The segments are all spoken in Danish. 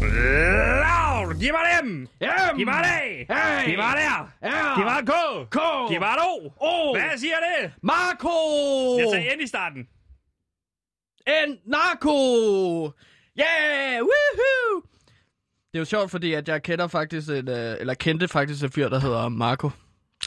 Loud! Giv mig dem! Jamen. Giv mig det! Hey. Giv mig der! Ja. Giv mig K! K. Giv mig et O! O. Hvad siger det? Marco! Jeg sagde end i starten. En narko! Yeah! Woohoo! Det er jo sjovt, fordi at jeg kender faktisk en, øh, eller kendte faktisk en fyr, der hedder Marco.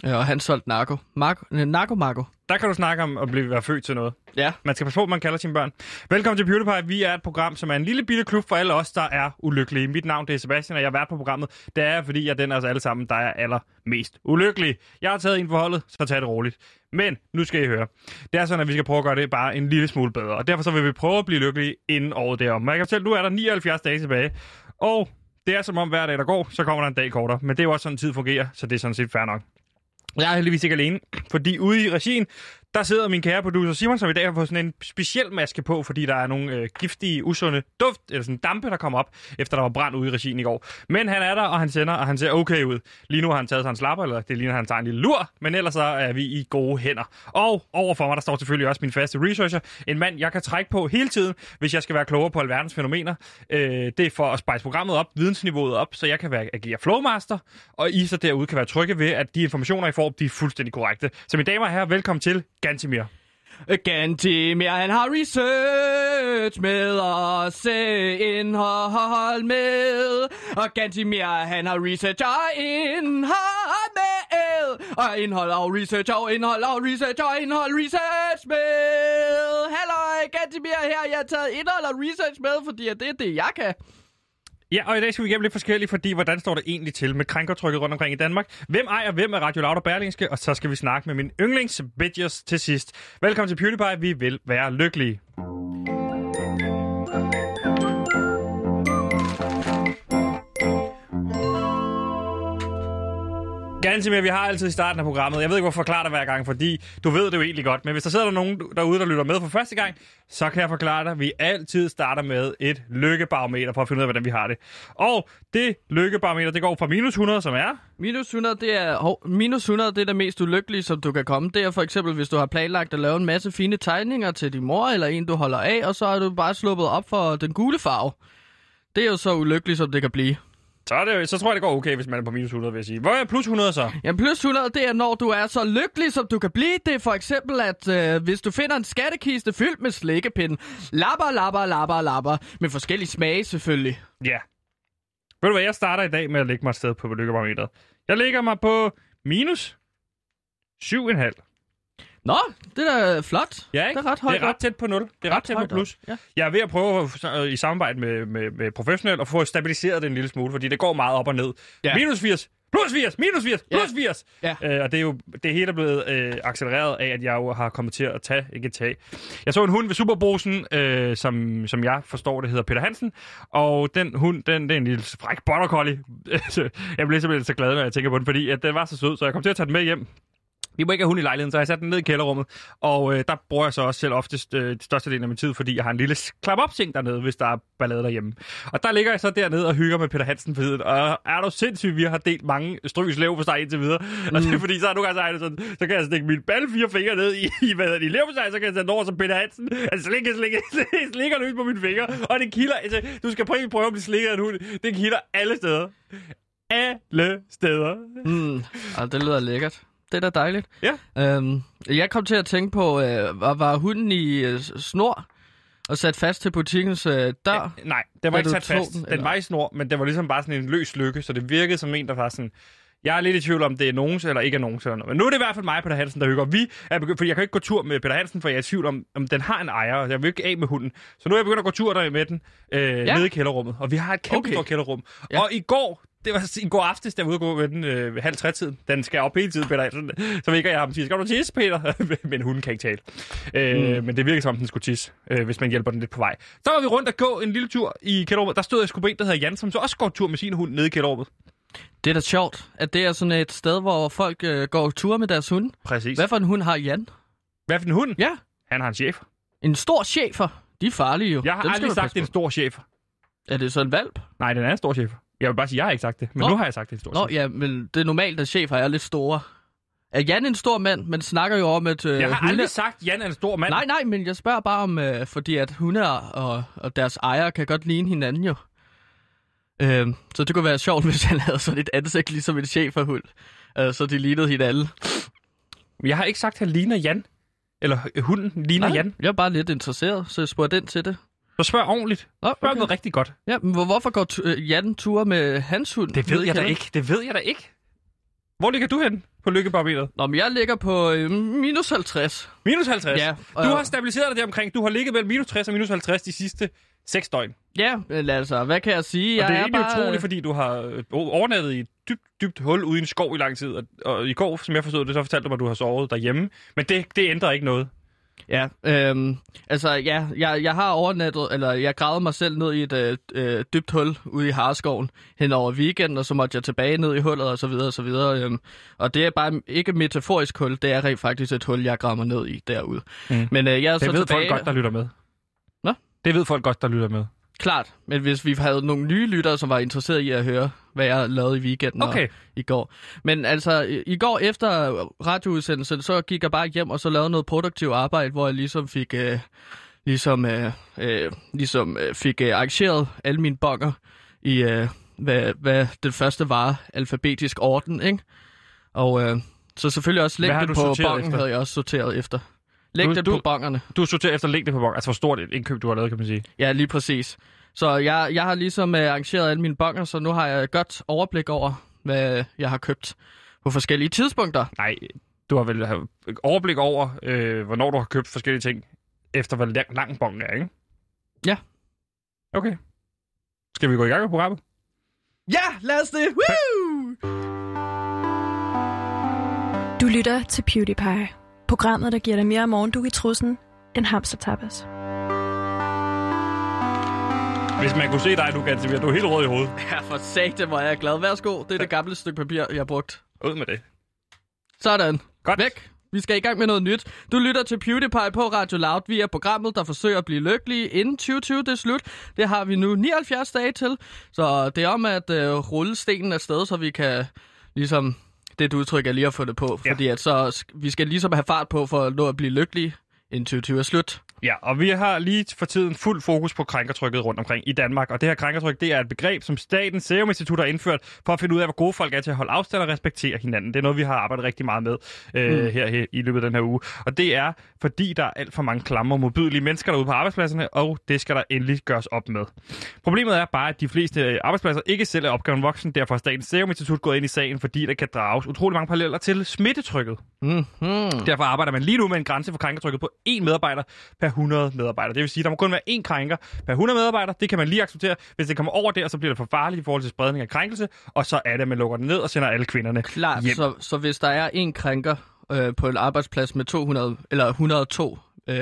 Ja, og han solgte narko. Marco, øh, narko Marco. Der kan du snakke om at blive være født til noget. Ja. Man skal passe på, man kalder sine børn. Velkommen til PewDiePie. Vi er et program, som er en lille bitte klub for alle os, der er ulykkelige. Mit navn det er Sebastian, og jeg har været på programmet. Det er, fordi jeg er den af os alle sammen, der er allermest ulykkelig. Jeg har taget en forholdet, så tag det roligt. Men nu skal I høre. Det er sådan, at vi skal prøve at gøre det bare en lille smule bedre. Og derfor så vil vi prøve at blive lykkelige inden året derom. Men jeg kan fortælle, nu er der 79 dage tilbage. Og det er som om hver dag, der går, så kommer der en dag kortere. Men det er jo også sådan, tid fungerer, så det er sådan set fair nok. Jeg er heldigvis ikke alene, fordi ude i regien, der sidder min kære producer Simon, som i dag har fået sådan en speciel maske på, fordi der er nogle øh, giftige, usunde duft, eller sådan dampe, der kommer op, efter der var brand ude i regien i går. Men han er der, og han sender, og han ser okay ud. Lige nu har han taget sig en slapper, eller det ligner, han tager en lille lur, men ellers så er vi i gode hænder. Og overfor mig, der står selvfølgelig også min faste researcher, en mand, jeg kan trække på hele tiden, hvis jeg skal være klogere på alverdens fænomener. Øh, det er for at spice programmet op, vidensniveauet op, så jeg kan være, agere flowmaster, og I så derude kan være trygge ved, at de informationer, I får, de er fuldstændig korrekte. Så mine damer og herrer, velkommen til Gantimir. Øh, Gantimir, han har research med og se indhold med. Og Gantimir, han har research og indhold med. Og indhold og research og indhold og research og indhold research med. Hallo, Gantimir her. Jeg har taget indhold og research med, fordi det er det, jeg kan. Ja, og i dag skal vi igennem lidt forskelligt, fordi hvordan står det egentlig til med krænkertrykket rundt omkring i Danmark? Hvem ejer hvem er Radio Loud og Berlingske? Og så skal vi snakke med min yndlings bitches til sidst. Velkommen til PewDiePie. Vi vil være lykkelige. Ganske mere, vi har altid i starten af programmet. Jeg ved ikke, hvorfor jeg forklarer det hver gang, fordi du ved det jo egentlig godt. Men hvis der sidder der nogen derude, der lytter med for første gang, så kan jeg forklare dig, at vi altid starter med et lykkebarometer for at finde ud af, hvordan vi har det. Og det lykkebarometer, det går fra minus 100, som er... Minus 100, det er, hov, minus 100, det er det mest ulykkelige, som du kan komme. Det er for eksempel, hvis du har planlagt at lave en masse fine tegninger til din mor, eller en, du holder af, og så er du bare sluppet op for den gule farve. Det er jo så ulykkeligt, som det kan blive. Så, er det, så tror jeg, det går okay, hvis man er på minus 100, vil jeg sige. Hvor er plus 100 så? Ja, plus 100, det er, når du er så lykkelig, som du kan blive. Det er for eksempel, at øh, hvis du finder en skattekiste fyldt med slikkepinden. Lapper, lapper, lapper, lapper. Med forskellige smage, selvfølgelig. Ja. Ved du hvad, jeg starter i dag med at lægge mig et sted på lykkebarometeret. Jeg lægger mig på minus 7,5. Nå, det er da flot. Ja, ikke? Det er ret højt Det er ret tæt på 0. Det er ret, tæt på plus. Ja. Jeg er ved at prøve i samarbejde med, med, med professionel at få stabiliseret det en lille smule, fordi det går meget op og ned. Ja. Minus 80, plus 80, minus 80, Ja. plus 80. Ja. Øh, og det er jo det hele er blevet øh, accelereret af, at jeg jo har kommet til at tage, ikke tage. Jeg så en hund ved Superbrusen, øh, som, som jeg forstår, det hedder Peter Hansen. Og den hund, den, det er en lille fræk border collie. jeg bliver simpelthen så glad, når jeg tænker på den, fordi at den var så sød, så jeg kom til at tage den med hjem. Vi må ikke have hund i lejligheden, så jeg satte den ned i kælderrummet. Og øh, der bruger jeg så også selv oftest øh, de største del af min tid, fordi jeg har en lille klap op ting dernede, hvis der er ballade derhjemme. Og der ligger jeg så dernede og hygger med Peter Hansen for tiden. Og er du sindssygt, vi har delt mange strøs lev for sig indtil videre. Mm. Og det er fordi, så er nogle gange sådan, så kan jeg stikke mine balle fire fingre ned i, i hvad det, i lev for sig, så kan jeg sætte over som Peter Hansen. Altså slikke, slikke, slikker løs på mine fingre. Og det kilder, altså, du skal prøve, prøve at blive slikket af en hund. Det kilder alle steder. Alle steder. Mm, og det lyder lækkert. Det er da dejligt. Ja. Øhm, jeg kom til at tænke på, øh, var, var hunden i øh, snor og sat fast til butikkens øh, dør? Ja, nej, den var ikke sat fast. den, Den, eller? var i snor, men det var ligesom bare sådan en løs lykke, så det virkede som en, der var sådan... Jeg er lidt i tvivl om, det er nogens eller ikke er nogens eller noget. Men nu er det i hvert fald mig, Peter Hansen, der hygger. Vi er begyndt, fordi jeg kan ikke gå tur med Peter Hansen, for jeg er i tvivl om, om den har en ejer, og jeg vil ikke af med hunden. Så nu er jeg begyndt at gå tur der med den øh, ja. nede i kælderrummet. Og vi har et kæmpe Okay. stort kælderrum. Ja. Og i går, det var i går aftes, der var ude gå med den øh, halv tre tid. Den skal op hele tiden, Peter Hansen. Så vækker jeg ham til, skal du tisse, Peter? men hunden kan ikke tale. Øh, mm. Men det virker som om, den skulle tisse, øh, hvis man hjælper den lidt på vej. Så var vi rundt og gå en lille tur i kælderrummet. Der stod jeg sgu på en, der hedder Jan, som så også går tur med sin hund nede i kælderrummet. Det er da sjovt, at det er sådan et sted, hvor folk øh, går tur med deres hunde. Præcis. Hvad for en hund har Jan? Hvad for en hund? Ja, Han har en chef. en stor chefer. De er farlige jo. Jeg har Dem aldrig sagt, det er en stor chef. på. Er det så en valp? Nej, den er en stor chef. Jeg vil bare sige, jeg har ikke sagt det. Men Nå. nu har jeg sagt, det er en stor Nå, chef. ja, men det er normalt, at chefer er lidt store. Er Jan en stor mand? Man snakker jo om, at øh, Jeg har hunde... aldrig sagt, Jan er en stor mand. Nej, nej, men jeg spørger bare om, øh, fordi at hunde og, og deres ejere kan godt ligne hinanden jo. Øh, så det kunne være sjovt, hvis han havde sådan et ansigt, ligesom en cheferhund. Øh, så de lignede hinanden. Jeg har ikke sagt, at han ligner Jan. Eller øh, hunden ligner Nej, Jan. Jeg er bare lidt interesseret, så jeg spurgte den til det. Så spørg ordentligt. Nå, Spørg noget rigtig godt. Ja, men hvor- hvorfor går tu- øh, Jan tur med hans hund? Det ved jeg da ikke. Det ved jeg da ikke. Hvor ligger du hen på lykkebarometeret? Nå, men jeg ligger på øh, minus 50. Minus 50. Ja, Du og- har stabiliseret dig der omkring. Du har ligget mellem minus 60 og minus 50 de sidste 6 døgn. Ja, men altså, hvad kan jeg sige? Og det er, jeg egentlig bare, utroligt, fordi du har øh, overnattet i et dybt, dybt hul ude i en skov i lang tid. Og, og i går, som jeg forstod det, så fortalte du mig, at du har sovet derhjemme. Men det, det ændrer ikke noget. Ja, øhm, altså ja, jeg, jeg har overnattet, eller jeg gravede mig selv ned i et øh, øh, dybt hul ude i Harskoven hen over weekenden, og så måtte jeg tilbage ned i hullet og så videre og så videre. Øhm, og det er bare ikke et metaforisk hul, det er rent faktisk et hul, jeg graver mig ned i derude. Mm. Men øh, jeg er Det så ved tilbage... folk godt, der lytter med. Nå? Det ved folk godt, der lytter med. Klart, men hvis vi havde nogle nye lyttere, som var interesseret i at høre, hvad jeg lavede i weekenden Okay. og i går. Men altså, i, går efter radioudsendelsen, så gik jeg bare hjem og så lavede noget produktivt arbejde, hvor jeg ligesom fik, øh, ligesom, øh, øh, ligesom, øh, fik øh, arrangeret alle mine bonger i, øh, hvad, hvad den første var, alfabetisk orden, ikke? Og øh, så selvfølgelig også du på bongen efter? havde jeg også sorteret efter. Længden du- på bongerne. Du sorterer efter længde på bong, altså hvor stort et indkøb du har lavet, kan man sige. Ja, lige præcis. Så jeg, jeg har ligesom øh, arrangeret alle mine bonger, så nu har jeg et godt overblik over, hvad jeg har købt på forskellige tidspunkter. Nej, du har vel overblik over, øh, hvornår du har købt forskellige ting, efter hvor lang, lang bongen er, ikke? Ja. Okay. Skal vi gå i gang med programmet? Ja, lad os det! Woo! Du lytter til PewDiePie. Programmet, der giver dig mere morgendug i trussen end hamstertapas. Hvis man kunne se dig, du kan du er helt rød i hovedet. Ja, for satan, hvor er jeg glad. Værsgo, det er det gamle stykke papir, jeg har brugt. Ud med det. Sådan. Godt. Væk. Vi skal i gang med noget nyt. Du lytter til PewDiePie på Radio Loud. Vi er programmet, der forsøger at blive lykkelige inden 2020 det er slut. Det har vi nu 79 dage til. Så det er om at øh, rulle stenen afsted, så vi kan ligesom... Det er et udtryk, jeg lige har fundet på. Ja. Fordi at så, vi skal ligesom have fart på for at nå at blive lykkelige inden 2020 er slut. Ja, og vi har lige for tiden fuld fokus på krænkertrykket rundt omkring i Danmark. Og det her krænkertryk, det er et begreb, som Statens Serum Institut har indført for at finde ud af, hvor gode folk er til at holde afstand og respektere hinanden. Det er noget, vi har arbejdet rigtig meget med øh, Mm. her, her i løbet af den her uge. Og det er, fordi der er alt for mange klamme og modbydelige mennesker derude på arbejdspladserne, og det skal der endelig gøres op med. Problemet er bare, at de fleste øh, arbejdspladser ikke selv er opgaven voksen. Derfor er Statens Serum Institut gået ind i sagen, fordi der kan drages utrolig mange paralleller til smittetrykket. Mm-hmm. Derfor arbejder man lige nu med en grænse for krænkertrykket på én medarbejder per 100 medarbejdere. Det vil sige, at der må kun være én krænker per 100 medarbejdere. Det kan man lige acceptere. Hvis det kommer over der, så bliver det for farligt i forhold til spredning af krænkelse, og så er det, at man lukker den ned og sender alle kvinderne Klart, hjem. så, så hvis der er en krænker øh, på en arbejdsplads med 200 eller 102... Øh,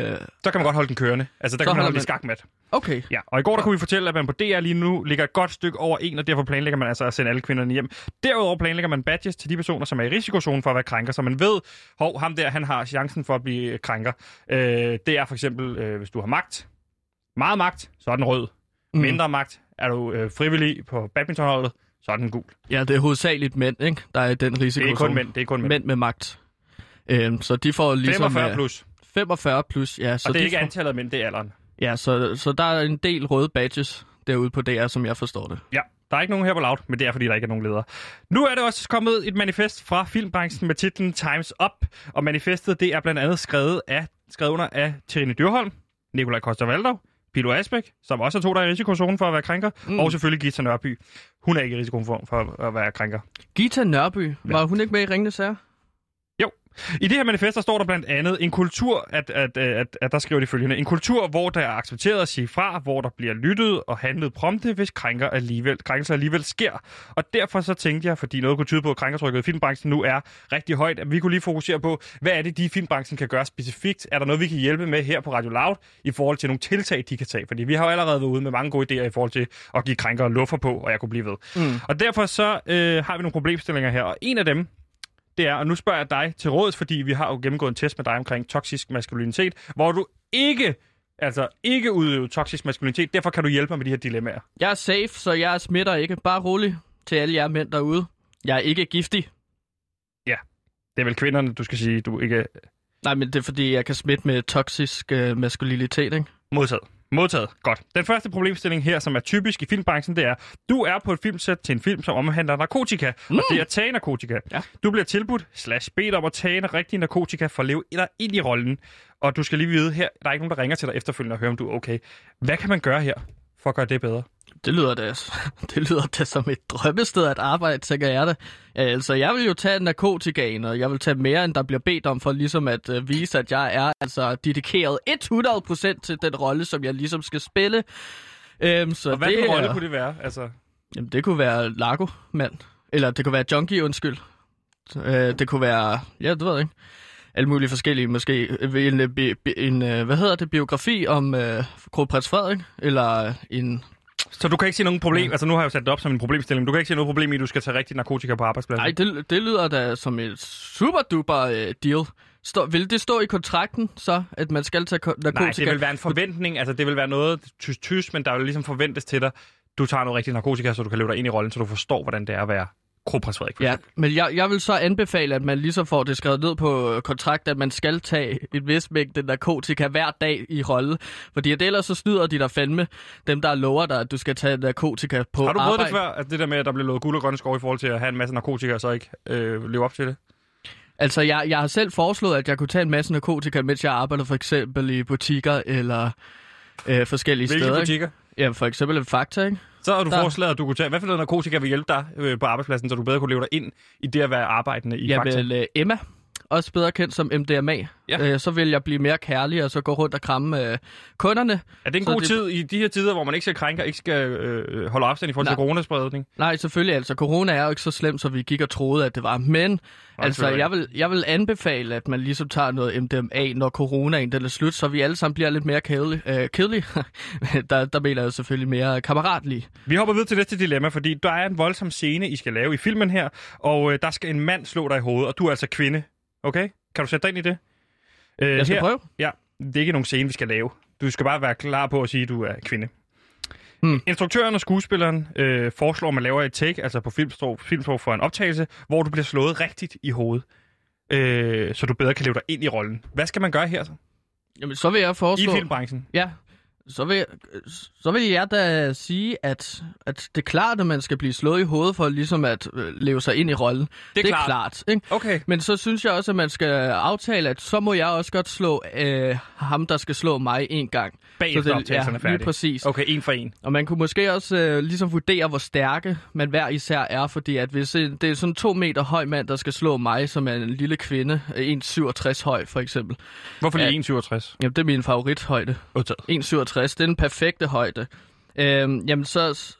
Så kan man godt holde den kørende. Altså, der kan man holde man- skakmat. okay, Ja, og i går der kunne vi fortælle, at man på DR lige nu ligger et godt stykke over en, og derfor planlægger man altså at sende alle kvinderne hjem. Derudover planlægger man badges til de personer, som er i risikozonen for at være krænker, så man ved, hov, ham der, han har chancen for at blive krænker. Øh, det er for eksempel, øh, hvis du har magt, meget magt, så er den rød. Mm. Mindre magt, er du øh, frivillig på badmintonholdet, så er den gul. Ja, det er hovedsageligt mænd, ikke? Der er den risiko. Det er kun mænd, det er kun mænd. Mænd med magt. Øhm, så de får ligesom... 45 øh, plus, 45 plus, ja. Så og det er de ikke får, antallet mænd, det er alderen. Ja, så, så der er en del røde badges derude på DR, som jeg forstår det. Ja, der er ikke nogen her på Loud, men det er, fordi der ikke er nogen ledere. Nu er det også kommet et manifest fra filmbranchen med titlen Times Up, og manifestet det er blandt andet skrevet, af, skrevet under af Trine Dyrholm, Nikolaj koster valdau Pilo Asbæk, som også er to, der er i risikozonen for at være krænker, mm. Og selvfølgelig Gita Nørby. Hun er ikke i risikoen for, for at være krænker. Gita Nørby, var hun ikke med i Ringende Sager? I det her manifest, der står der blandt andet en kultur, at, at, at, at, at der skriver de følgende, en kultur, hvor der er accepteret at sige fra, hvor der bliver lyttet og handlet prompte, hvis krænker alligevel, krænkelser alligevel sker. Og derfor så tænkte jeg, fordi noget kunne tyde på, at krænkertrykket i filmbranchen nu er rigtig højt, at vi kunne lige fokusere på, hvad er det, de i filmbranchen kan gøre specifikt? Er der noget, vi kan hjælpe med her på Radio Loud i forhold til nogle tiltag, de kan tage? Fordi vi har jo allerede været ude med mange gode idéer i forhold til at give krænkere luffer på, og jeg kunne blive ved. Mm. Og derfor så øh, har vi nogle problemstillinger her, og en af dem, det er, og nu spørger jeg dig til råds, fordi vi har jo gennemgået en test med dig omkring toksisk maskulinitet, hvor du ikke, altså ikke udøver toksisk maskulinitet, derfor kan du hjælpe mig med de her dilemmaer. Jeg er safe, så jeg smitter ikke. Bare rolig til alle jer mænd derude. Jeg er ikke giftig. Det er vel kvinderne, du skal sige, du ikke Nej, men det er fordi, jeg kan smitte med toksisk øh, maskulinitet, ikke? modtaget. Modtaget. Godt. Den første problemstilling her, som er typisk i filmbranchen, det er, du er på et filmsæt til en film, som omhandler narkotika, mm. og det er at tage narkotika. Ja. Du bliver tilbudt, slash bedt om at tage en rigtig narkotika for at leve dig ind i rollen. Og du skal lige vide her, der er ikke nogen, der ringer til dig efterfølgende og hører, om du er okay. Hvad kan man gøre her for at gøre det bedre? Det lyder da, det lyder da som et drømmested at arbejde, tænker jeg det. Altså, jeg vil jo tage narkotikaen, og jeg vil tage mere, end der bliver bedt om, for ligesom at uh, vise, at jeg er altså dedikeret 100% til den rolle, som jeg ligesom skal spille. Um, så Og hvad det, for en rolle kunne det være? Altså, Jamen, det kunne være Largo, mand. Eller det kunne være Junkie, undskyld. Øh, det kunne være, ja, det ved jeg ikke. Alle mulige forskellige, måske en, en, bi- bi- en øh, hvad hedder det, biografi om øh, kronprins Frederik, eller en... så du kan ikke se nogen problem, altså nu har jeg jo sat det op som en problemstilling, men du kan ikke se noget problem i, at du skal tage rigtig narkotika på arbejdspladsen? Nej, det, det lyder da som et super duper øh, deal. Stå, vil det stå i kontrakten så, at man skal tage ko- narkotika? Nej, det vil være en forventning, altså det vil være noget tysk-tysk, men der vil ligesom forventes til dig, du tager noget rigtig narkotika, så du kan leve dig ind i rollen, så du forstår, hvordan det er at være kronprins Frederik. for Ja, men jeg, jeg vil så anbefale, at man ligesom får det skrevet ned på øh, kontrakt, at man skal tage et vis mængde narkotika hver dag i rolle. Fordi at ellers så snyder de der fandme dem, der lover dig, at du skal tage narkotika på Har du prøvet det før, at det der med, at der bliver lovet guld og grønne skov i forhold til at have en masse narkotika, og så ikke øh, leve op til det? Altså, jeg, jeg har selv foreslået, at jeg kunne tage en masse narkotika, mens jeg arbejder for eksempel i butikker eller øh, forskellige Hvilke steder. ikke? butikker? Ja, for eksempel en Fakta, ikke? Så har du Der- foreslået, at du kunne tage... Hvad for noget narkotika vil hjælpe dig øh, på arbejdspladsen, så du bedre kunne leve dig ind i det at være arbejdende i Jeg vil øh, Emma, også bedre kendt som MDMA. Ja. Øh, så vil jeg blive mere kærlig, og så gå rundt og kramme øh, kunderne. Er det en så god det- tid i de her tider, hvor man ikke skal krænke og ikke skal øh, holde afstand i forhold til Nej. coronaspredning? Nej, selvfølgelig. Altså, corona er jo ikke så slemt, som vi gik og troede, at det var. Men altså, jeg vil, jeg vil anbefale, at man ligesom tager noget MDMA, når coronaen den er slut, så vi alle sammen bliver lidt mere kedelige. Øh, kedelige. der, der mener jeg selvfølgelig mere kammeratlige. Vi hopper videre til næste dilemma, fordi der er en voldsom scene, I skal lave i filmen her, og øh, der skal en mand slå dig i hovedet, og du er altså kvinde. Okay? Kan du sætte dig ind i det? Øh, Jeg skal her, prøve. Ja, det er ikke nogen scene, vi skal lave. Du skal bare være klar på at sige, at du er kvinde. Hmm. Instruktøren og skuespilleren øh, foreslår, at man laver et take, altså på filmsprog, filmsprog for en optagelse, hvor du bliver slået rigtigt i hovedet, øh, så du bedre kan leve dig ind i rollen. Hvad skal man gøre her så? Jamen, så vil jeg I foreslå... filmbranchen? Ja, så vil, så vil jeg da sige, at, at det er klart, at man skal blive slået i hovedet for ligesom at øh, leve sig ind i rollen. Det er, det er klart. klart ikke? Okay. Men så synes jeg også, at man skal aftale, at så må jeg også godt slå øh, ham, der skal slå mig en gang. Bagefter så det, optagelserne ja, er færdige. Lige præcis. Okay, en for en. Og man kunne måske også øh, ligesom vurdere, hvor stærke man hver især er, fordi at hvis øh, det er sådan to meter høj mand, der skal slå mig, som er en lille kvinde, øh, 1,67 høj for eksempel. Hvorfor lige 1,67? Jamen, det er min favorithøjde. 1,67. 50, det er den perfekte højde, øh, jamen så,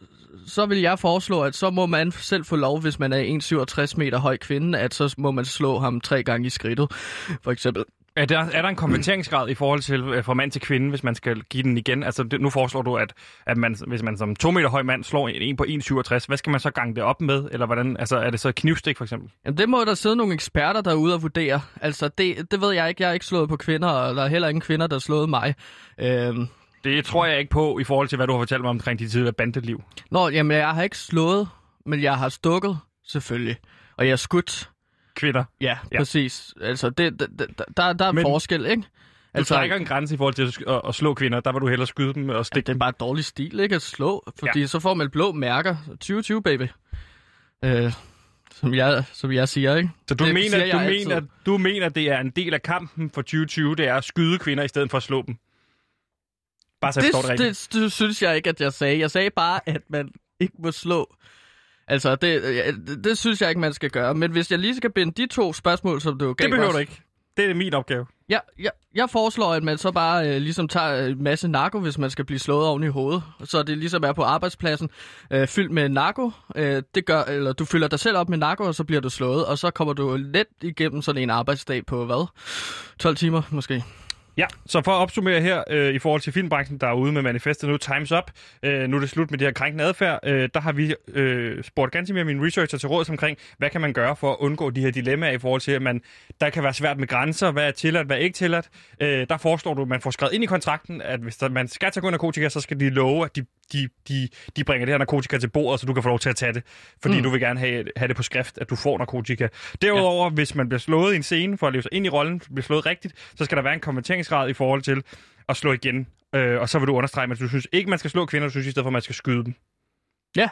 så vil jeg foreslå, at så må man selv få lov, hvis man er 1,67 meter høj kvinde, at så må man slå ham tre gange i skridtet, for eksempel. Er der, er der en konverteringsgrad i forhold til øh, fra mand til kvinde, hvis man skal give den igen? Altså, det, nu foreslår du, at, at man, hvis man som 2 meter høj mand slår en, en på 1,67, hvad skal man så gange det op med? Eller hvordan, altså, er det så et knivstik for eksempel? Jamen, det må der sidde nogle eksperter derude og vurdere. Altså, det, det ved jeg ikke. Jeg er ikke slået på kvinder, og der er heller ingen kvinder, der har slået mig. Øhm, det tror jeg ikke på i forhold til, hvad du har fortalt mig omkring dit tidligere bandeliv. nå, jamen, jeg har ikke slået, men jeg har stukket, selvfølgelig. Og jeg har skudt. Kvinder. Ja, Ja. ja. præcis. Altså, det, det, det, der, der er Men- forskel, ikke? Du Altså, trækker en grænse i forhold til at, at, slå kvinder. Der vil du hellere skyde dem og Ja, stikke det er bare dårlig stil, ikke? At slå, fordi ja. så får man blå mærker. 2020, baby. Øh, som, jeg, som jeg siger, ikke? Så du Det mener, du, mener, altid. du mener, det er en del af kampen for 2020, det er at skyde kvinder i stedet for at slå dem? Bare så jeg det Det, rigtigt. det, det synes jeg ikke, at jeg sagde. Jeg sagde bare, at man ikke må slå. Altså, det, ja, det, det synes jeg ikke, man skal gøre. Men hvis jeg lige skal binde de to spørgsmål, som du gav Det behøver mig, du ikke. Det er min opgave. Ja, jeg, jeg foreslår, at man så bare øh, ligesom tager en masse narko, hvis man skal blive slået oven i hovedet. Så det ligesom er på arbejdspladsen øh, fyldt med narko. Øh, det gør, eller du fylder dig selv op med narko, og så bliver du slået. Og så kommer du let igennem sådan en arbejdsdag på hvad? 12 timer måske. Ja, så for at opsummere her øh, i forhold til filmbranchen, der er ude med manifestet nu, Times Up, øh, nu er det slut med det her krænkende adfærd, øh, der har vi øh, spurgt ganske mere mine researcher til råds omkring, hvad kan man gøre for at undgå de her dilemmaer i forhold til, at man, der kan være svært med grænser, hvad er tilladt, hvad er ikke tilladt. Øh, der foreslår du, at man får skrevet ind i kontrakten, at hvis der, man skal tage narkotika, så skal de love, at de, de, de, de bringer det her narkotika til bordet, så du kan få lov til at tage det, fordi mm. du vil gerne have, have det på skrift, at du får narkotika. Derudover, ja. hvis man bliver slået i en scene for at leve sig ind i rollen, bliver slået rigtigt, så skal der være en konverteringsgrad i forhold til at slå igen Øh, og så vil du understrege, at du synes ikke, man skal slå kvinder, du synes i stedet for, at man skal skyde dem. Ja.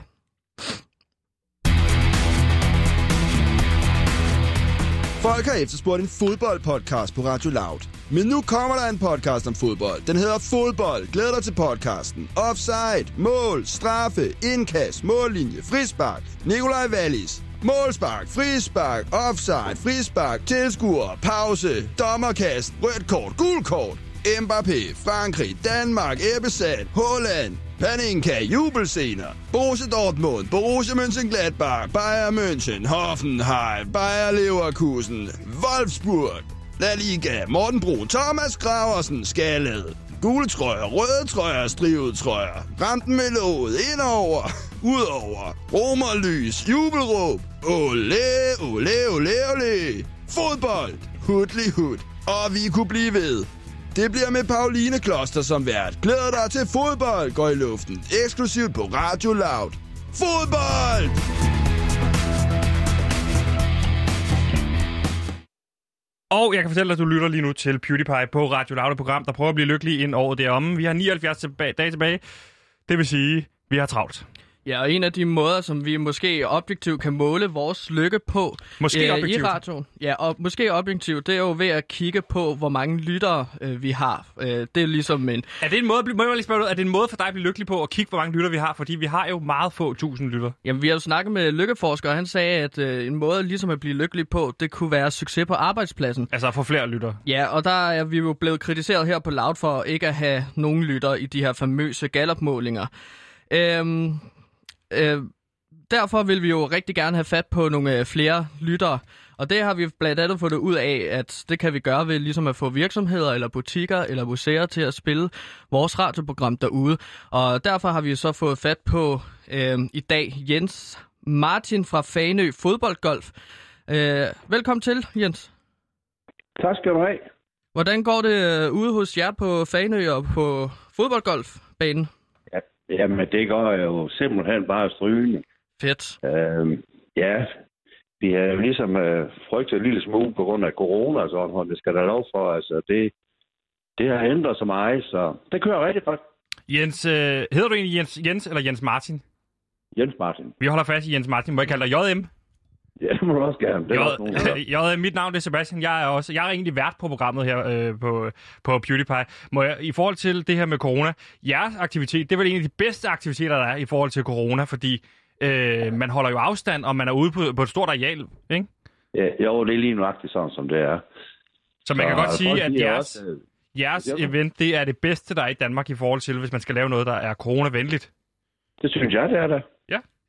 Folk har efterspurgt en fodboldpodcast på Radio Loud. Men nu kommer der en podcast om fodbold. Den hedder Fodbold. Glæd dig til podcasten. Offside, mål, straffe, indkast, mållinje, frispark. Nikolaj Wallis. Målspark, frispark, offside, frispark, tilskuer, pause, dommerkast, rødt kort, gul kort. Mbappé, Frankrig, Danmark, Ebbesat, Holland, Paninka, jubelscener. Borussia Dortmund, Borussia Mönchengladbach, Bayern München, Hoffenheim, Bayer Leverkusen, Wolfsburg. La Liga, Morten Brun, Thomas Graversen, Skallet. Gule trøjer, røde trøjer, strivet trøjer. Ramten med låget, indover, udover. Romerlys, jubelråb. Ole, ole, ole, ole. Fodbold, hudli hud. Og vi kunne blive ved. Det bliver med Pauline Kloster som vært. Glæder dig til fodbold går i luften. Eksklusivt på Radio Loud. Fodbold! Og jeg kan fortælle dig, at du lytter lige nu til PewDiePie på Radio Loud, et program, der prøver at blive lykkelig ind året deromme. Vi har 79 tilbage, dage tilbage. Det vil sige, vi har travlt. Ja, og en af de måder, som vi måske objektivt kan måle vores lykke på Måske øh, objektivt. i radioen, ja, og måske objektivt, det er jo ved at kigge på, hvor mange lyttere øh, vi har. Øh, det er ligesom en... Er det en måde, må jeg lige spørge er det en måde for dig at blive lykkelig på at kigge, hvor mange lytter vi har? Fordi vi har jo meget få tusind lytter. Jamen, vi har jo snakket med lykkeforskere, og han sagde, at øh, en måde ligesom at blive lykkelig på, det kunne være succes på arbejdspladsen. Altså at få flere lytter. Ja, og der er vi jo blevet kritiseret her på Loud for ikke at have nogen lytter i de her famøse Gallup-målinger. Øhm, øh, derfor vil vi jo rigtig gerne have fat på nogle øh, flere lyttere. Og det har vi blandt andet fundet ud af, at det kan vi gøre ved ligesom at få virksomheder eller butikker eller museer til at spille vores radioprogram derude. Og derfor har vi så fået fat på øh, i dag Jens Martin fra Fanø Fodboldgolf. Øh, velkommen til, Jens. Tak skal du have. Hvordan går det øh, ude hos jer på Fanø og på fodboldgolfbanen? Ja, jamen, det går jo simpelthen bare strygende. Fedt. Øhm, ja, vi har jo ligesom øh, frygtet en lille smule på grund af corona og sådan, og det skal der lov for. Altså, det, det har ændret sig meget, så det kører rigtig godt. Jens, øh, hedder du egentlig Jens, Jens eller Jens Martin? Jens Martin. Vi holder fast i Jens Martin. Må jeg kalde dig JM? Ja, det må du også gerne. Det er også nogen, der mit navn er Sebastian. Jeg er også, jeg er egentlig vært på programmet her øh, på, på PewDiePie. Må jeg, I forhold til det her med corona, jeres aktivitet, det er vel en af de bedste aktiviteter, der er i forhold til corona, fordi øh, man holder jo afstand, og man er ude på, på et stort areal, ikke? Ja, jo, det er lige nuagtigt sådan, som det er. Så man kan Så godt sige, at er jeres, også, øh, jeres Ja. event, det er det bedste, der er i Danmark i forhold til, hvis man skal lave noget, der er coronavenligt. Det synes jeg, det er det.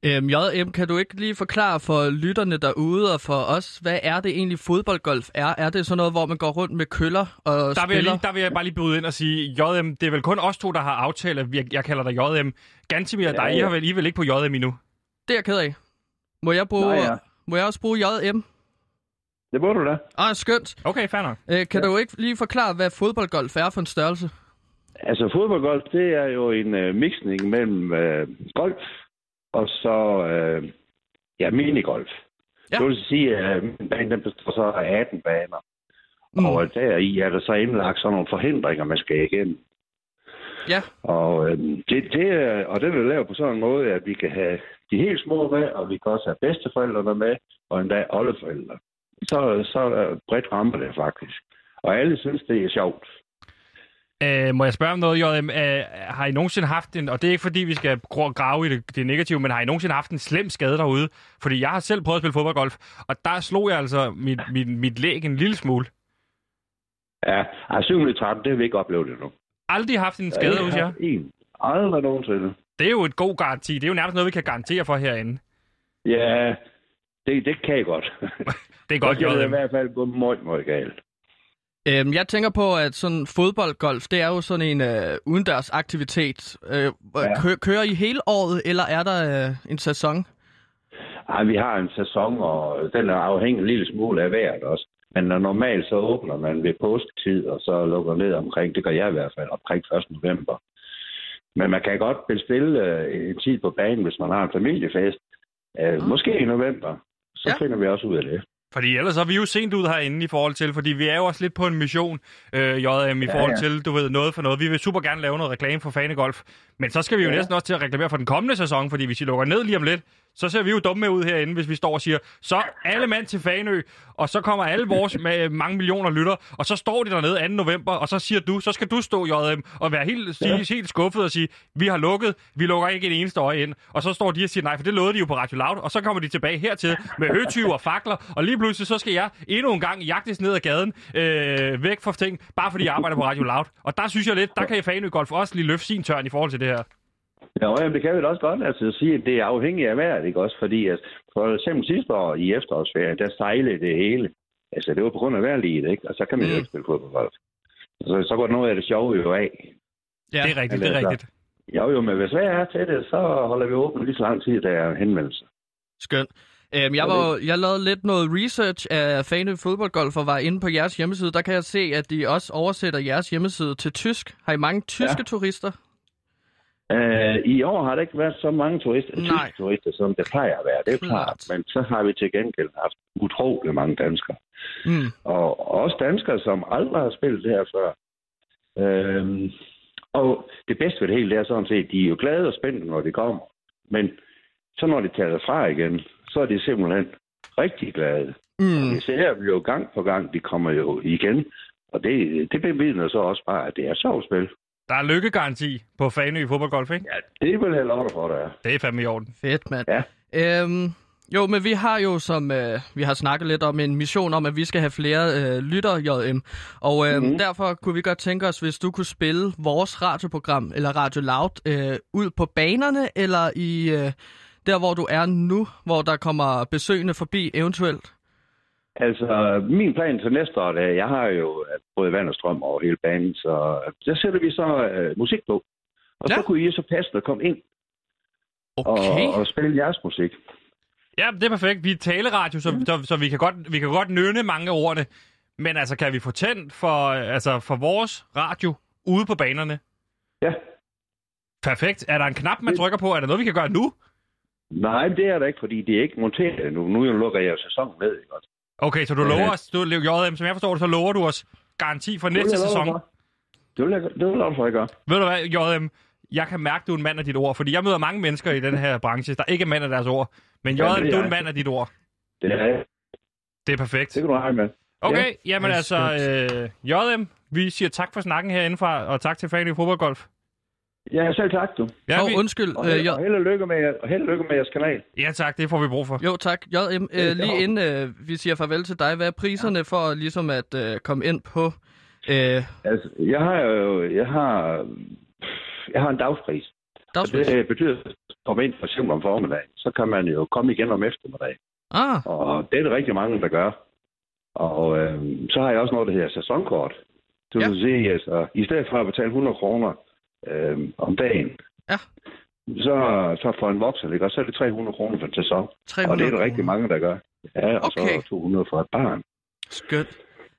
Øhm, JM, kan du ikke lige forklare for lytterne derude og for os, hvad er det egentlig fodboldgolf er? Er det sådan noget, hvor man går rundt med køller og Der vil, jeg spiller? lige, der vil jeg bare lige bryde ind og sige, JM, det er vel kun os to, der har aftalt, at jeg, jeg kalder dig JM. Gantimir og Ja, dig, I ja. har vel, I er vel ikke på JM endnu? Det er jeg ked af. Må jeg, bruge, Nej, ja. må jeg også bruge JM? Det må du da. Ah, skønt. Okay, fair nok. Øh, kan ja. du ikke lige forklare, hvad fodboldgolf er for en størrelse? Altså, fodboldgolf, det er jo en øh, mixning mellem øh, golf og så øh, ja, minigolf. Ja. Det vil sige, at øh, banen den består så af 18 baner. Mm. Og deri er der så indlagt sådan nogle forhindringer, man skal igennem. Ja. Og, øh, det, det, er- og det er lavet på sådan en måde, at vi kan have de helt små med, og vi kan også have bedsteforældrene med, og endda oldeforældre. Så, så øh, bredt rammer det faktisk. Og alle synes, det er sjovt. Øh, må jeg spørge om noget, JM? Øh, har I nogensinde haft en, og det er ikke fordi, vi skal gr- grave i det, det negative, men har I nogensinde haft en slem skade derude? Fordi jeg har selv prøvet at spille fodboldgolf, og der slog jeg altså mit, mit, mit læg en lille smule. Ja, altså 7. 13, det har vi ikke oplevet endnu. Aldrig haft en skade hos jer. En. Aldrig nogensinde. Det er jo et god garanti. Det er jo nærmest noget, vi kan garantere for herinde. Ja, det, det kan jeg godt. Det er godt, det er i hvert fald gået meget, meget galt. Øhm, jeg tænker på, at sådan fodboldgolf, det er jo sådan en øh, udendørs aktivitet. Øh, ja. kø- kører I hele året, eller er der øh, en sæson? Ej, vi har en sæson, og den er afhængig en lille smule af vejret også. Men normalt så åbner man ved påsketid, og så lukker ned omkring, det gør jeg i hvert fald, omkring 1. november. Men man kan godt bestille øh, en tid på banen, hvis man har en familiefest. Øh, Ah. Måske i november. Så ja. finder vi også ud af det. Fordi ellers er vi jo sent ud herinde i forhold til, fordi vi er jo også lidt på en mission, øh, JM, i Ja, forhold ja. til, du ved, noget for noget. Vi vil super gerne lave noget reklame for Fanegolf, men så skal vi jo Ja. næsten også til at reklamere for den kommende sæson, fordi hvis vi lukker ned lige om lidt, så ser vi jo dumme ud herinde, hvis vi står og siger, så alle mand til Fanø, og så kommer alle vores med mange millioner lytter, og så står de dernede 2. november, og så siger du, så skal du stå, JM, og være helt, sige, helt skuffet og sige, vi har lukket, vi lukker ikke en eneste øje ind. Og så står de og siger, nej, for det lovede de jo på Radio Loud, og så kommer de tilbage hertil med høtyve og fakler, og lige pludselig så skal jeg endnu en gang jagtes ned ad gaden, øh, væk fra ting, bare fordi jeg arbejder på Radio Loud. Og der synes jeg lidt, der kan Fanø Golf også lige løfte sin tørn i forhold til det her. Ja, jamen, det kan vi da også godt altså, sige, at det er afhængigt af vejret, ikke også? Fordi at for eksempel sidste år i efterårsferien, der sejlede det hele. Altså, det var på grund af vejrliget, ikke? Og så kan man jo Mm. ikke spille fodbold. Så, så går noget af det sjove jo af. Ja. Det er rigtigt, men det er altså- rigtigt. Jo, jo, men hvis vejret er til det, så holder vi åbent lige så lang tid, der er henvendelse. Skønt. Øhm, jeg, var, jeg lavede lidt noget research af Fanø Fodboldgolf og var inde på jeres hjemmeside. Der kan jeg se, at de også oversætter jeres hjemmeside til tysk. Har I mange tyske Ja. turister? Uh, I år har der ikke været så mange turister, tyske turister, som det plejer at være. Det er Klart. klart. Men så har vi til gengæld haft utrolig mange danskere. Mm. Og også danskere, som aldrig har spillet det her før. Øhm, og det bedste ved det hele, det er sådan set, de er jo glade og spændte, når de kommer. Men så når de tager fra igen, så er de simpelthen rigtig glade. Mm. Det ser vi jo gang på gang, de kommer jo igen. Og det, det bevidner så også bare, at det er sjovt spil. Der er lykkegaranti på Fanø Fodboldgolf, ikke? Ja, det vil jeg love dig for, der er. Det er fandme i orden. Fedt, mand. Ja. Øhm, jo, men vi har jo, som øh, vi har snakket lidt om, en mission om, at vi skal have flere øh, lytter, JM. Og øh, Mhm. mm-hmm. derfor kunne vi godt tænke os, hvis du kunne spille vores radioprogram, eller Radio Loud, øh, ud på banerne, eller i øh, der, hvor du er nu, hvor der kommer besøgende forbi eventuelt. Altså, min plan til næste år, er, jeg har jo øh, både vand og strøm over hele banen, så øh, der sætter vi så øh, musik på. Og Ja. så kunne I så passe at komme ind Okay. og, og spille jeres musik. Ja, det er perfekt. Vi er taleradio, så, så, så vi, kan godt, vi kan godt nynne mange af ordene. Men altså, kan vi få tændt for, altså, for vores radio ude på banerne? Ja. Perfekt. Er der en knap, man trykker på? Er der noget, vi kan gøre nu? Nej, det er der ikke, fordi det er ikke monteret endnu. Nu lukker jeg sæsonen ned, ikke også? Okay, så du Ja. lover os, du, JM, som jeg forstår det, så lover du os garanti for næste sæson. for. Det vil jeg, det vil jeg for, jeg gør. Ved du hvad, JM, jeg kan mærke, du er en mand af dit ord, fordi jeg møder mange mennesker i den her branche, der ikke er mand af deres ord. Men Ja, JM, er du er en mand af dit ord. Det er jeg. Det er perfekt. Det kan du regne med. Okay, Ja. jamen altså, øh, JM, vi siger tak for snakken herindefra, og tak til fan i fodboldgolf. Ja, selv tak, du. Ja, og vi, undskyld, Og øh, held, og held og lykke med, og held og lykke med jeres kanal. ja tak, det får vi brug for. jo tak, JM, øh, Ja. lige inden øh, vi siger farvel til dig, hvad er priserne for ligesom at øh, komme ind på... Øh, Altså, jeg har jo, jeg har, jeg har en dagspris. Og dagspris? det betyder, at komme ind for eksempel om formiddagen, så kan man jo komme igen om eftermiddagen. Ah, Og det er det rigtig mange, der gør. Og øh, så har jeg også noget, der hedder sæsonkort. Det vil Ja. ja. sige, altså, i stedet for at betale 100 kroner øh, om dagen, Ja. så, så for en voksen, ikke? Og så er det 300 kroner for en sæson. 300 Og det er der rigtig mange, der gør. Ja, og Okay. så 200 for et barn. Skønt.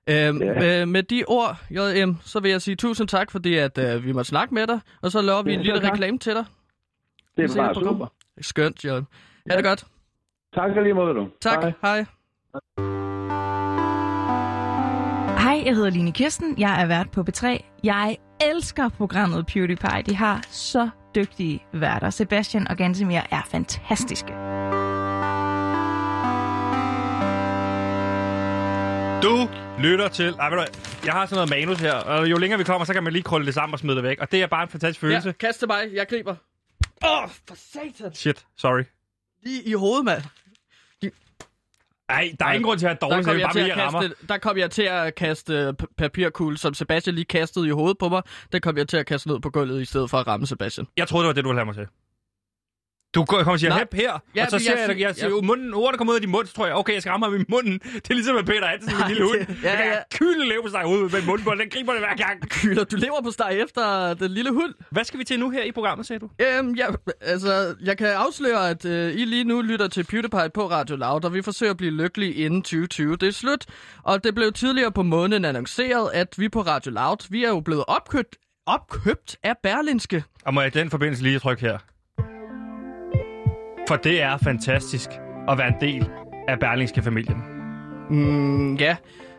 Øhm, Ja. øh, med de ord, JM, så vil jeg sige tusind tak, fordi at, øh, vi måtte snakke med dig, og så laver vi Ja, en lille tak. reklame til dig. Det er bare super. Skønt, JM. Ha' det godt. Tak lige måde, du. Tak. Hej. Hej. Hej, jeg hedder Line Kirsten. Jeg er vært på B3. Jeg elsker programmet PewDiePie. De har så dygtige værter. Sebastian og Gantemir er fantastiske. Du lytter til... Ej, ved du, hvad, jeg har sådan noget manus her, og jo længere vi kommer, så kan man lige krølle det sammen og smide det væk. Og det er bare en fantastisk følelse. Ja, kast til mig. Jeg griber. Åh, oh, for satan. Shit, sorry. Lige i hovedet, mand. Ej, der er ingen grund til at have Der kom, selv, jeg bare jeg rammer. kaste, der kom jeg til at kaste øh, papirkugle, som Sebastian lige kastede i hovedet på mig. Den kom jeg til at kaste ned på gulvet, i stedet for at ramme Sebastian. Jeg troede, det var det, du ville have mig til. Du kommer og siger, hep her, Ja, og så ser jeg jeg, jeg, jeg munden, ordene kommer ud af din mund, så tror jeg, okay, jeg skal ramme ham i munden. Det er ligesom med Peter Hansen, en lille hund. det- Ja, ja, jeg kylde lever på sig ud med munden på, den griber det hver gang. Kyler, du lever på steg efter den lille hund. Hvad skal vi til nu her i programmet, sagde du? Øhm, ja, altså, jeg kan afsløre, at øh, I lige nu lytter til PewDiePie på Radio Loud, og vi forsøger at blive lykkelige inden 2020. Det er slut, og det blev tidligere på måneden annonceret, at vi på Radio Loud, vi er jo blevet opkøbt, opkøbt af Berlinske. Og må jeg i den forbindelse lige trykke her? For det er fantastisk at være en del af Berlingske familien. Mm, ja,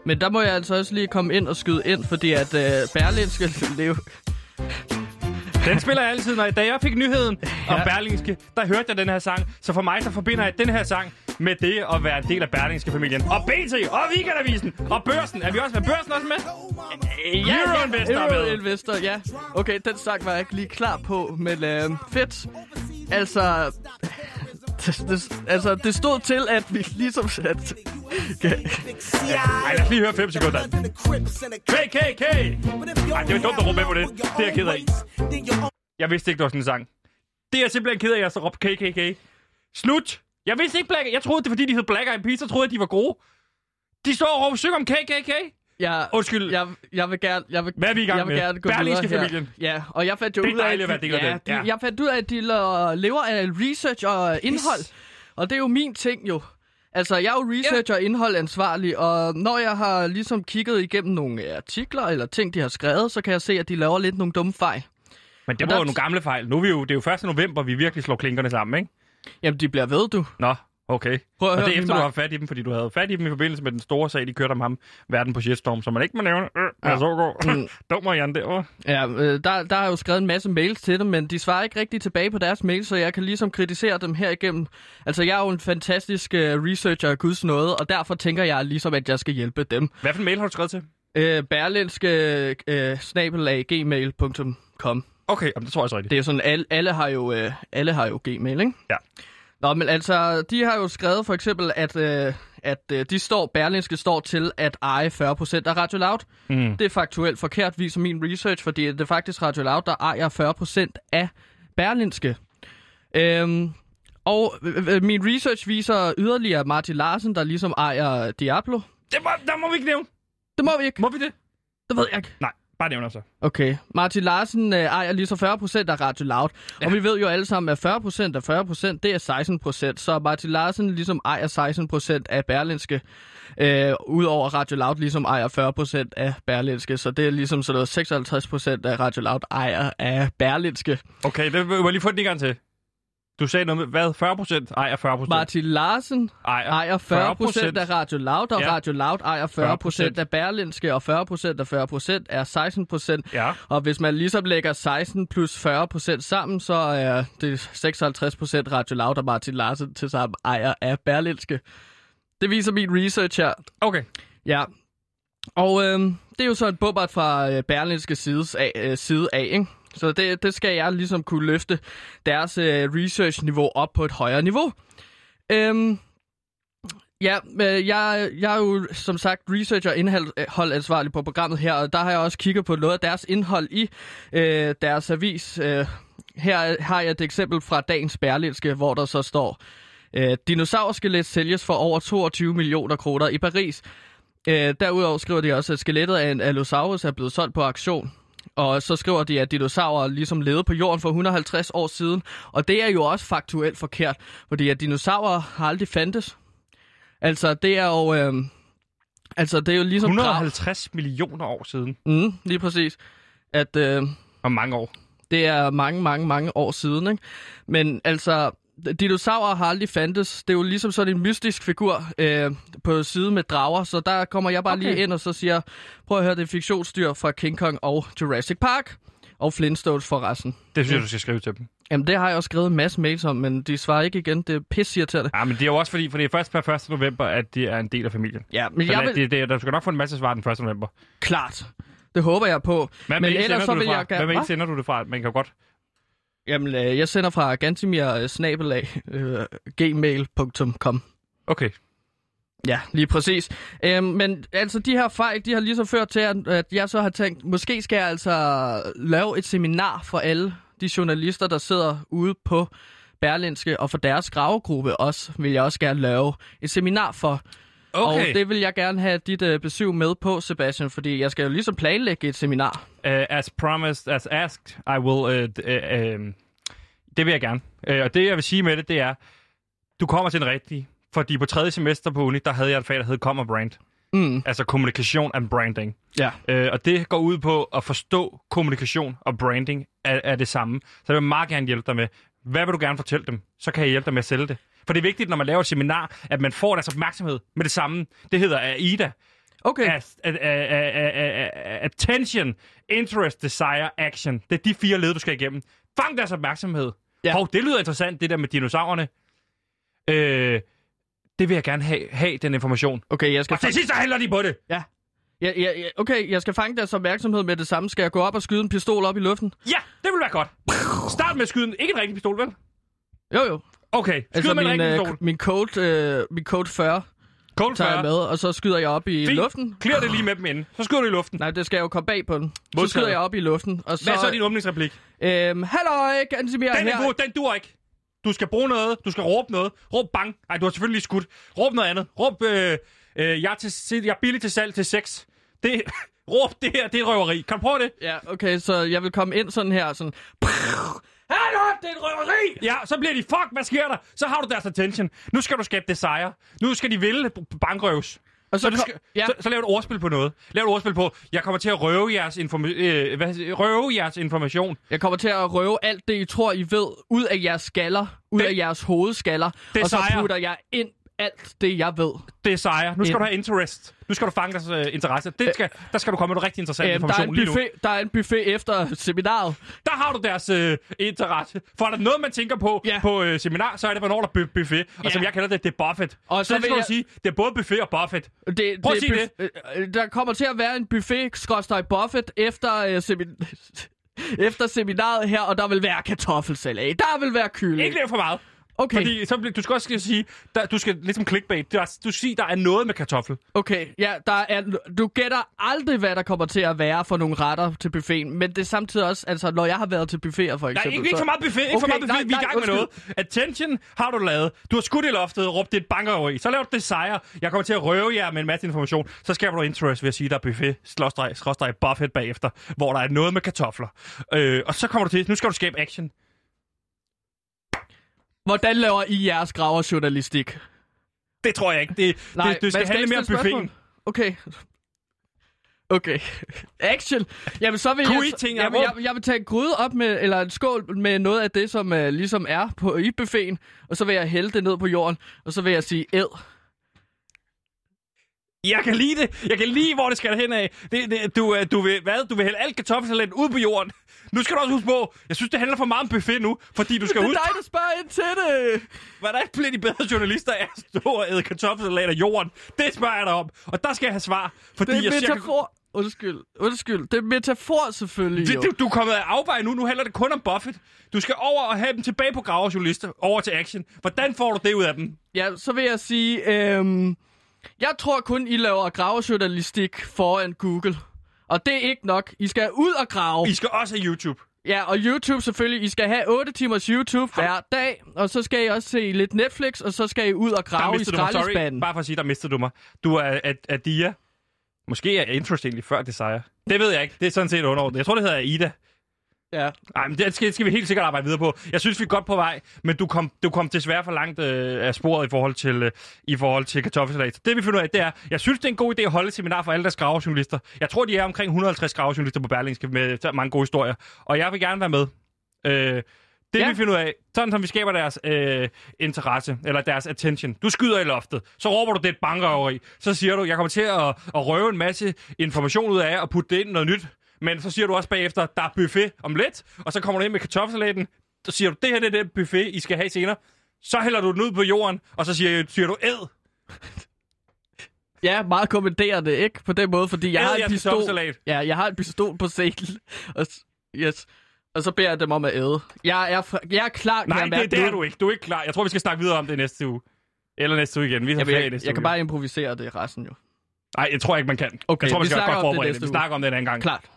men der må jeg altså også lige komme ind og skyde ind, fordi at øh, Berlinske leve... Den spiller jeg altid, når da jeg fik nyheden om Ja. Berlingske, der hørte jeg den her sang. Så for mig, der forbinder jeg den her sang med det at være en del af Berlingske-familien. Og BT, og Weekendavisen, og Børsen. Er vi også med Børsen også med? Ja, Euroinvestor er Euro. Investor, ja. Okay, den sang var jeg ikke lige klar på, men øh, fedt. Altså, det, det, altså, det stod til, at vi ligesom... At, Ej, lad os lige høre 5 sekunder. KKK! Ej, det er dumt at råbe med på det. Det er jeg ked af. Jeg vidste ikke, det var sådan en sang. Det er jeg simpelthen ked af, at jeg så råbte KKK. Slut! Jeg vidste ikke Black... Jeg troede, det var fordi, de hed Black Eyed Peas, så troede jeg, de var gode. De står og råber synger om KKK jeg, Undskyld. jeg, jeg vil gerne... Jeg vil, Hvad er vi i gang jeg vil med? gerne gå Berlingske familien. Ja, og jeg fandt jo Det er ud af... dejligt at de- del af ja, det. de, Ja. Jeg fandt ud af, at de lever af research og indhold. Og det er jo min ting jo. Altså, jeg er jo research og indholdansvarlig, og når jeg har ligesom kigget igennem nogle artikler eller ting, de har skrevet, så kan jeg se, at de laver lidt nogle dumme fejl. Men det var jo nogle gamle fejl. Nu er vi jo, det er jo 1. november, vi virkelig slår klinkerne sammen, ikke? Jamen, de bliver ved, du. Nå, okay. Prøv at og høre det er efter, du har fat i dem, fordi du havde fat i dem i forbindelse med den store sag, de kørte om ham, verden på shitstorm, som man ikke må nævne. Øh, ja. Så går. Mm. Dum var Jan derovre. Ja, øh, der, der er jo skrevet en masse mails til dem, men de svarer ikke rigtig tilbage på deres mails, så jeg kan ligesom kritisere dem her igennem. Altså, jeg er jo en fantastisk øh, researcher af Guds nåde, og derfor tænker jeg ligesom, at jeg skal hjælpe dem. Hvad for en mail har du skrevet til? Øh, berlinske øh, snabelag gmail.com Okay, jamen, det tror jeg så rigtigt. Det er jo sådan, alle, alle, har jo, øh, alle har jo Gmail, ikke? Ja. Nå, men altså, de har jo skrevet for eksempel, at, øh, at øh, de står, Berlinske står til at eje 40% af Radio Loud. Mm. Det er faktuelt forkert, viser min research, fordi det er faktisk Radio Loud, der ejer 40% af Berlinske. Øhm, og øh, øh, min research viser yderligere Martin Larsen, der ligesom ejer Diablo. Det må, der må vi ikke nævne. Det må vi ikke. Må vi det? Det ved jeg ikke. Nej, bare nævner så. Okay. Martin Larsen øh, ejer lige så 40% af Radio Loud. Ja. Og vi ved jo alle sammen, at 40% af 40%, det er 16%. Så Martin Larsen ligesom ejer 16% af Berlinske. Øh, Udover Radio Loud ligesom ejer 40% af Berlinske. Så det er ligesom sådan noget 56% af Radio Loud ejer af Berlinske. Okay, det må jeg lige få den en gang til. Du sagde noget med, hvad? 40 procent? Ejer 40 procent? Martin Larsen Ejer, ejer 40% af Radio Loud, og Ja. Radio Loud ejer 40% af Berlinske, og 40% af 40% er 16%. Ja. Og hvis man ligesom lægger 16 plus 40% sammen, så er det 56% Radio Loud og Martin Larsen til sammen ejer af Berlinske. Det viser min research her. Okay. Ja. Og øhm, det er jo så et bubbert fra øh, Berlinske sides af, øh, side af, ikke? Så det, det skal jeg ligesom kunne løfte deres øh, research-niveau op på et højere niveau. Øhm, ja, øh, jeg, jeg er jo som sagt researcher og indholdansvarlig øh, på programmet her, og der har jeg også kigget på noget af deres indhold i øh, deres avis. Øh, her har jeg et eksempel fra dagens Berlinske, hvor der så står, øh, dinosaurskelet sælges for over 22 millioner kroner i Paris. Øh, derudover skriver de også, at skelettet af en Allosaurus er blevet solgt på auktion. Og så skriver de, at dinosaurer ligesom levede på jorden for 150 år siden. Og det er jo også faktuelt forkert, fordi at dinosaurer har aldrig fandtes. Altså, det er jo... Øh, altså, det er jo ligesom... 150 millioner år siden. Mm, lige præcis. At øh, Om mange år. det er mange, mange, mange år siden, ikke? Men altså, dinosaurer har aldrig fandtes. Det er jo ligesom sådan en mystisk figur øh, på side med drager, så der kommer jeg bare okay. Lige ind og så siger, prøv at høre, det er fiktionsdyr fra King Kong og Jurassic Park. Og Flintstones forresten. Det synes jeg, du skal skrive til dem. Jamen, det har jeg også skrevet en masse mails om, men de svarer ikke igen. Det er irriterende. Ja, men det er jo også fordi, for det er først per 1. november, at det er en del af familien. Ja, men Så jeg vil... det, det, der skal nok få en masse svar den 1. november. Klart. Det håber jeg på. Hvad Men ellers så du det vil fra? jeg gerne- Hvad Hva? sender du det fra? Man kan jo godt... Jamen, øh, jeg sender fra gantimir øh, øh. Okay. Ja, lige præcis. Øhm, men altså, de her fejl, de har ligesom ført til, at, at jeg så har tænkt, måske skal jeg altså lave et seminar for alle de journalister, der sidder ude på Berlinske, og for deres gravegruppe også, vil jeg også gerne lave et seminar for. Okay. Og det vil jeg gerne have dit uh, besøg med på, Sebastian, fordi jeg skal jo ligesom planlægge et seminar. Uh, as promised, as asked, I will... Uh, uh, uh, det vil jeg gerne. Uh, og det, jeg vil sige med det, det er, du kommer til den rigtige. Fordi på tredje semester på uni, der havde jeg et fag, der hed Comma Brand. Mm, Altså kommunikation and branding. ja. Uh, og det går ud på at forstå kommunikation og branding er, er det samme. Så jeg vil meget gerne hjælpe dig med, hvad vil du gerne fortælle dem? Så kan jeg hjælpe dig med at sælge det. For det er vigtigt, når man laver et seminar, at man får deres opmærksomhed med det samme. Det hedder AIDA. Okay. At, at, at, at, at, attention, interest, desire, action. Det er de fire led, du skal igennem. Fang deres opmærksomhed. Ja. Hov, det lyder interessant, det der med dinosaurerne. Øh, det vil jeg gerne have, have den information. Okay, jeg skal... Og til sidst så handler de på det. Ja. Ja, ja, ja, okay, jeg skal fange deres opmærksomhed med det samme. Skal jeg gå op og skyde en pistol op i luften? Ja, det vil være godt. Start med at skyde en, ikke en rigtig pistol, vel? Jo, jo. Okay, skyd Altså med en min, øh, pistol. min, code, øh, min code 40 Cold tager jeg fire. med, og så skyder jeg op i Fint. luften. Clear det lige med dem inden. Så skyder du i luften. Nej, det skal jeg jo komme bag på den. Så Modtaget. skyder jeg op i luften, og så... Hvad er så din åbningsreplik? Øhm, halløj, Gansimir Den her. er god, den dur ikke. Du skal bruge noget, du skal råbe noget. Råb bang. Nej, du har selvfølgelig lige skudt. Råb noget andet. Råb, øh, øh, jeg, er til, jeg er billig til salg til sex. Det, råb, det her, det er røveri. Kan du prøve det? Ja, okay, så jeg vil komme ind sådan her, sådan... Hallo, det er et røveri! Ja, så bliver de, fuck, hvad sker der? Så har du deres attention. Nu skal du skabe desire. Nu skal de ville bankrøves. Og Så, så, skal, ja, så, så lav et ordspil på noget. Lav et ordspil på, jeg kommer til at røve jeres, informa- øh, hvad, røve jeres information. jeg kommer til at røve alt det, I tror, I ved, ud af jeres skaller, ud Det- af jeres hovedskaller, Det og så sejrer. putter jeg ind alt det, jeg ved. Det er sejr. Nu skal Ja. du have interest. Nu skal du fange deres øh, interesse. Det skal, der skal du komme med noget rigtig interessant Øhm, der, er information en buffet, der er en buffet efter seminaret. Der har du deres øh, interesse. For er der noget, man tænker på Ja. på øh, seminar, så er det, hvornår der er bu- buffet. Og Ja. som jeg kalder det, det er buffet. Og så så det skal jeg- du sige, det er både buffet og buffet. Det, Prøv at det, sige øh, Der kommer til at være en buffet, skråstrej buffet, efter, øh, semin- efter seminaret her, og der vil være kartoffelsalat. Der vil være kylling. Ikke lave for meget. Okay, Fordi så bliver, du skal også sige, der, du skal ligesom clickbait. Der, du siger, der er noget med kartoffel. okay. Ja, der er, du gætter aldrig, hvad der kommer til at være for nogle retter til buffeten, men det er samtidig også, altså når jeg har været til buffeter for Nej, eksempel. ikke, ikke for meget buffet. Ikke for Okay, meget buffet. nej, Vi er i nej, gang med noget. Attention har du lavet. Du har skudt i loftet, råbt det er et bankerøveri. Så laver du det sejr. Jeg kommer til at røve jer med en masse information. Så skaber du interest ved at sige, der er buffet, slåstreg, skråstreg, buffet bagefter, hvor der er noget med kartofler. Øh, og så kommer du til, nu skal du skabe action. Hvordan laver I jeres graverjournalistik? Det tror jeg ikke. Det, Nej, det, det skal handle mere om buffeten. Okay. Okay. Action. Jamen, så vil Kunne jeg, ting, jeg, jeg vil, må- jeg, jeg vil tage en gryde op med, eller en skål med noget af det, som uh, ligesom er på, i buffeten, og så vil jeg hælde det ned på jorden, og så vil jeg sige, æd. Jeg kan lide det. Jeg kan lide, hvor det skal hen af. Det, det, du, øh, du, vil, hvad? du vil hælde alt kartoffelsalat ud på jorden. Nu skal du også huske på, jeg synes, det handler for meget om buffet nu, fordi du skal Det er huske, dig, der spørger ind til det. hvordan bliver de bedre journalister af at stå og æde kartoffelsalat af jorden? Det spørger jeg dig om, og der skal jeg have svar. Fordi Det er jeg, metafor. Undskyld, undskyld. Det er metafor selvfølgelig, det, det, du er kommet af afvej nu. Nu handler det kun om Buffett. Du skal over og have dem tilbage på gravejournalister. Over til action. Hvordan får du det ud af dem? Ja, så vil jeg sige, øhm, jeg tror kun, I laver gravejournalistik foran Google. Og det er ikke nok. I skal ud og grave. I skal også have YouTube. Ja, og YouTube selvfølgelig. I skal have 8 timers YouTube hver dag. Og så skal I også se lidt Netflix, og så skal I ud og grave i skraldespanden. Bare for at sige, der mistede du mig. Du er Ad- Adia. Måske er Interest egentlig før Desire. Det ved jeg ikke. Det er sådan set underordnet. Jeg tror, det hedder Aida. Ja. Nej, men det skal, skal vi helt sikkert arbejde videre på. Jeg synes, vi er godt på vej, men du kom, du kom desværre for langt øh, af sporet i forhold til, øh, i forhold til kartoffelsalat. Det vi finder ud af, det er, jeg synes, det er en god idé at holde et seminar for alle deres gravejournalister. Jeg tror, de er omkring 150 gravejournalister på Berlingske med mange gode historier, og jeg vil gerne være med. Øh, det Ja. vi finder ud af, sådan som vi skaber deres øh, interesse, eller deres attention. Du skyder i loftet, så råber du, det er et bankrøveri. Så siger du, jeg kommer til at, at røve en masse information ud af jer og putte det ind noget nyt. Men så siger du også bagefter, der er buffet om lidt, og så kommer du ind med kartoffelsalaten. Så siger du, det her det er det buffet, I skal have senere. Så hælder du den ud på jorden, og så siger, siger du, æd. Ja, meget kommenterende, ikke? På den måde, fordi jeg Æd har en pistol. Ja, jeg har en pistol på scenen. Og, yes. Og så beder jeg dem om at æde. Jeg er, jeg er klar, Nej, det, det er du ikke. Du er ikke klar. Jeg tror, vi skal snakke videre om det næste uge. Eller næste uge igen. Vi har Jeg, jeg, næste jeg uge. kan bare improvisere det resten jo. Nej, jeg tror ikke, man kan. Okay, jeg tror, vi vi skal snakker det forberede det. næste Vi snakker om det en anden gang. Klart.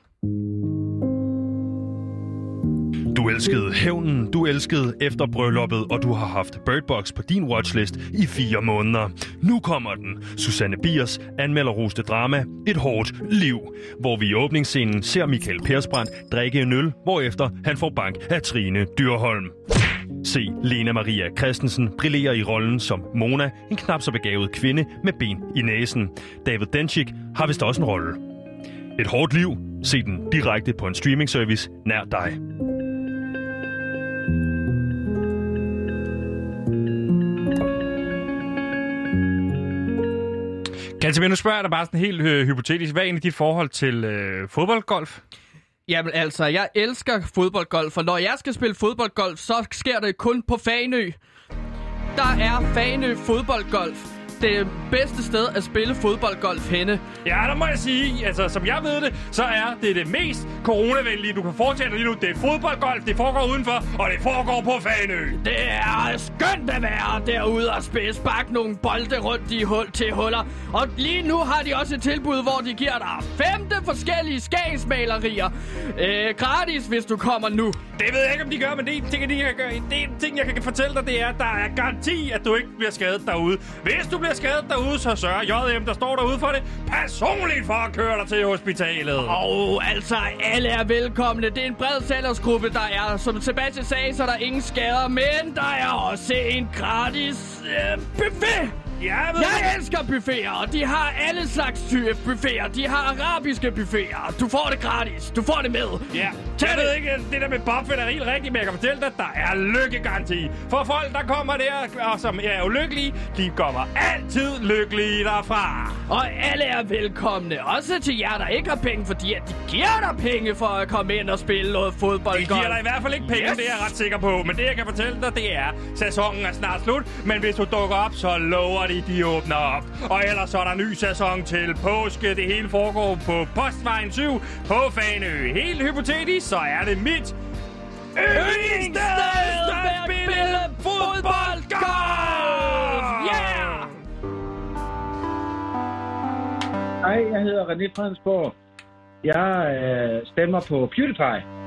Du elskede hævnen, du elskede efter brylluppet, og du har haft Birdbox på din watchlist i fire måneder. Nu kommer den. Susanne Biers anmelder roste drama Et hårdt liv, hvor vi i åbningsscenen ser Michael Persbrandt drikke en øl, hvorefter han får bank af Trine Dyrholm. Se Lena Maria Christensen brillere i rollen som Mona, en knap så begavet kvinde med ben i næsen. David Denchik har vist også en rolle. Et hårdt liv. Se den direkte på en streaming service nær dig. Kan jeg nu spørger jeg dig bare sådan helt øh, hypotetisk. Hvad er egentlig dit forhold til øh, fodboldgolf? Jamen altså, jeg elsker fodboldgolf, for når jeg skal spille fodboldgolf, så sker det kun på Fanø. Der er Fanø fodboldgolf. Det bedste sted at spille fodboldgolf henne. Ja, der må jeg sige, altså som jeg ved det, så er det det mest coronavenlige, du kan foretage dig lige nu. Det er fodboldgolf, det foregår udenfor, og det foregår på Fanø. Det er skønt at være derude og spille spark nogle bolde rundt i hul til huller. Og lige nu har de også et tilbud, hvor de giver dig femte forskellige skagensmalerier. Øh, gratis, hvis du kommer nu. Det ved jeg ikke, om de gør, men det ting, de kan gøre. Det ting, jeg kan fortælle dig, det er, at der er garanti, at du ikke bliver skadet derude. Hvis du bliver skadet derude, så sørger JM, der står derude for det, personligt for at køre dig til hospitalet. Og altså, alle er velkomne. Det er en bred salgsgruppe, der er. Som Sebastian sagde, så er der ingen skader, men der er også en gratis øh, buffet. Ja, jeg ved Jeg elsker buffeter, og de har alle slags type buffeter. De har arabiske buffeter. Du får det gratis. Du får det med. Ja, Tag jeg det. ved ikke, det der med buffet er helt rigtigt, men jeg kan fortælle dig, at der er lykkegaranti. For folk, der kommer der, og som er ulykkelige, de kommer altid lykkelige derfra. Og alle er velkomne. Også til jer, der ikke har penge, fordi at de giver dig penge for at komme ind og spille noget fodbold. Det giver dig i hvert fald ikke penge, Yes. det er jeg ret sikker på. Men det, jeg kan fortælle dig, det er, sæsonen er snart slut. Men hvis du dukker op, så lover de, de åbner op. Og ellers så er der ny sæson til påske. Det hele foregår på Postvejen 7 på Fanø. Helt hypotetisk, så er det mit yndlingssted at spille fodboldgolf! Yeah! Hej, jeg hedder René Fredensborg. Jeg øh, stemmer på PewDiePie.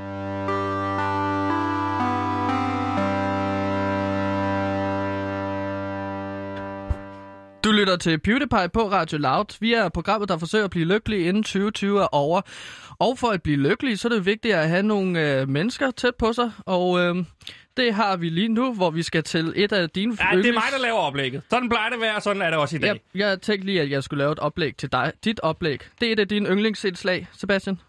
Lytter til PewDiePie på Radio Loud. Vi er programmet, der forsøger at blive lykkelig inden 2020 er over. Og for at blive lykkelig, så er det vigtigt at have nogle øh, mennesker tæt på sig. Og øh, det har vi lige nu, hvor vi skal til et af dine Ja, det er mig, der laver oplægget. Sådan plejer det at være, og sådan er det også i dag. Jeg, jeg tænkte lige, at jeg skulle lave et oplæg til dig. Dit oplæg. Det er et af dine yndlingsindslag, Sebastian.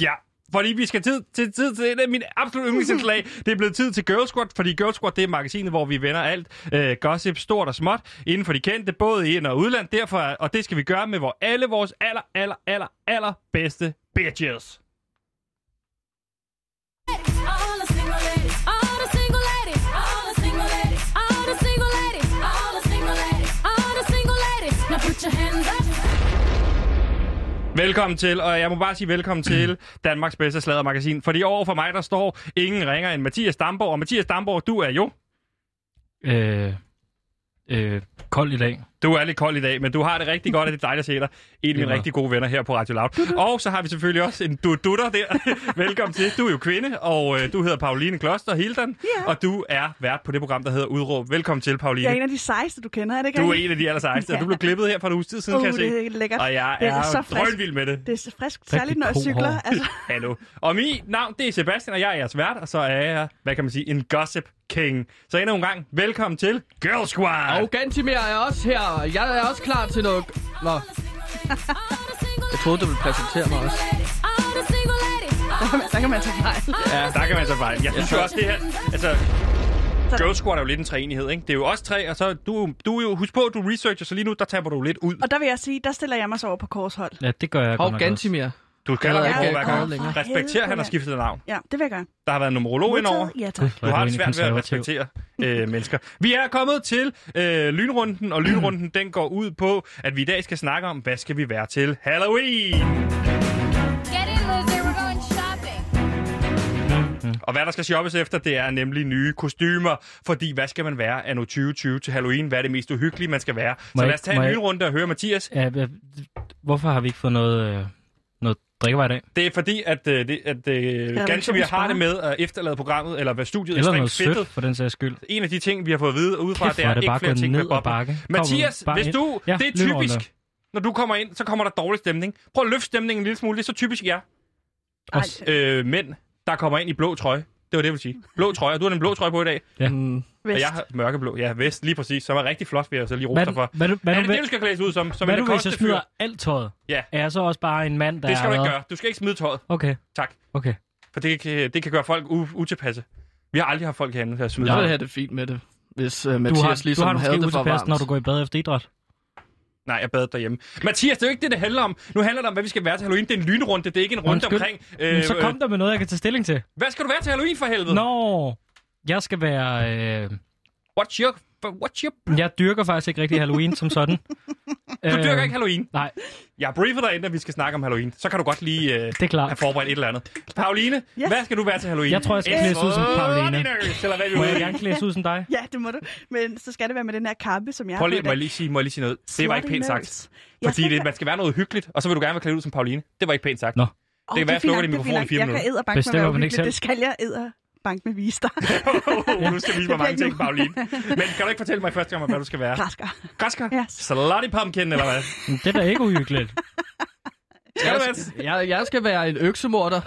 Ja, fordi vi skal tid til tid til et af mine absolut yndlingsindslag. Det er blevet tid til Girl Squad, fordi Girl Squad det er magasinet, hvor vi vender alt øh, gossip, stort og småt, inden for de kendte, både i ind- og udland. Derfor, er- og det skal vi gøre med hvor alle vores aller, aller, aller, aller bedste bitches. Velkommen til, og jeg må bare sige velkommen til Danmarks bedste sladdermagasin. Fordi over for mig, der står ingen ringer end Mathias Damborg. Og Mathias Damborg, du er jo... Øh, øh, kold i dag. Du er lidt kold i dag, men du har det rigtig godt, og det er dejligt at se dig. En af mine var- rigtig gode venner her på Radio Loud. Og så har vi selvfølgelig også en du dutter der. Velkommen til. Du er jo kvinde, og øh, du hedder Pauline Kloster Hildan. Ja. Og du er vært på det program, der hedder Udråb. Velkommen til, Pauline. Jeg er en af de sejeste, du kender, er det ikke? Du er en af de aller sejeste, og Ja. du blev klippet her for en uges tid siden, Uh, kan jeg se. det er lækkert. Og jeg Det er er, så frisk. drønvild med det. Det er så frisk, særligt når jeg cykler. hår. Altså, Hallo. Og mit navn, det er Sebastian, og jeg er jeres vært, og så er jeg, hvad kan man sige, en gossip king. Så endnu en gang, velkommen til Girl Squad. Og Gantimir er også her. Jeg er også klar til noget... Nå, jeg troede, du ville præsentere mig også. Der kan man tage fejl. Ja, der kan man så fejl. Jeg synes jo også, det her... Altså, Girl Squad er jo lidt en træenighed, ikke? Det er jo også tre, og så du, du er jo... Husk på, at du researcher, så lige nu, der taber du lidt ud. Og der vil jeg sige, der stiller jeg mig så over på korshold. Ja, det gør jeg Hov, godt nok også. Du kalder på hver ikke længere. Respekter, han har skiftet navn. Ja, det vil jeg gøre. Der har været en numerolog indover. Ja, tak. Du har det svært ved at respektere øh, mennesker. Vi er kommet til øh, lynrunden, og lynrunden den går ud på, at vi i dag skal snakke om, hvad skal vi være til Halloween? get in, loser. We're going shopping. Og hvad der skal shoppes efter, det er nemlig nye kostymer. Fordi hvad skal man være af nu 2020 til Halloween? Hvad er det mest uhyggelige, man skal være? Så Må lad os tage en lynrunde og høre Mathias. Ja, hvorfor har vi ikke fået noget, øh, drikkevarer i dag? Det er fordi, at, øh, det, at øh, ganske vi har det med at efterlade programmet, eller hvad studiet er Eller strengt noget fedtet. sødt, for den sags skyld. En af de ting, vi har fået at vide udefra, Kæft, det er, er det ikke flere ting med bobler. Mathias, bare hvis du, Ja, det er typisk, når du kommer ind, så kommer der dårlig stemning. Prøv at løfte stemningen en lille smule. Det er så typisk jer. Ej, Øh, mænd, der kommer ind i blå trøje. Det var det, jeg vil sige. Blå trøje. Og du har den blå trøje på i dag. Ja. Mm, Og vest. jeg har mørkeblå. Ja, vest lige præcis. Som er rigtig flot, vil jeg så lige rose dig for. hvad, hvad, hvad, er det hvad, det, du skal klædes ud som? Som hvad nu, hvis jeg fyr? smider alt tøjet? Ja. Er jeg så også bare en mand, der Det skal er du ikke gøre. Du skal ikke smide tøjet. Okay, Tak. okay. For det kan, det kan gøre folk u- utilpasse. Vi har aldrig haft folk herinde, der smider jeg vil have det fint med det, hvis uh, Du Mathias har, ligesom du har havde det for varmt. når du går i bad efter idræt. Nej, jeg bad derhjemme. Mathias, det er jo ikke det, det handler om. Nu handler det om, hvad vi skal være til Halloween. Det er en lynrunde, det er ikke en runde Undskyld. omkring... Men så kom der med noget, jeg kan tage stilling til. Hvad skal du være til Halloween for helvede? Nå, jeg skal være... Øh, What's your... What's your... jeg dyrker faktisk ikke rigtig Halloween som sådan. Du dyrker ikke Halloween. Nej, Jeg har briefet dig, inden vi skal snakke om Halloween. Så kan du godt lige øh, det er klart. have forberedt et eller andet. Pauline, Ja. hvad skal du være til Halloween? Jeg tror, jeg skal klædes ud som Pauline. Eller hvad vi Må jeg vil. gerne klædes ud som dig? Ja, det må du. Men så skal det være med den her kappe, som jeg Prøv har lige, på må jeg lige sige, må jeg lige sige noget? Det var ikke pænt sagt. Jeg Fordi skal det, man skal være noget hyggeligt, og så vil du gerne være klædt ud som Pauline. Det var ikke pænt sagt. Nå. Det kan være, jeg fint slukker din mikrofon i fire nok. Jeg kan minutter. edderbank med at være uhyggelig. Det skal jeg edderbank med vise dig. du skal vise mig mange ting, Pauline. Men kan du ikke fortælle mig første gang, hvad du skal være? Græsker. Græsker? Ja. Slutty pumpkin, eller hvad? Det er da ikke uhyggeligt. Skal Jeg, være jeg, jeg skal være en øksemorder.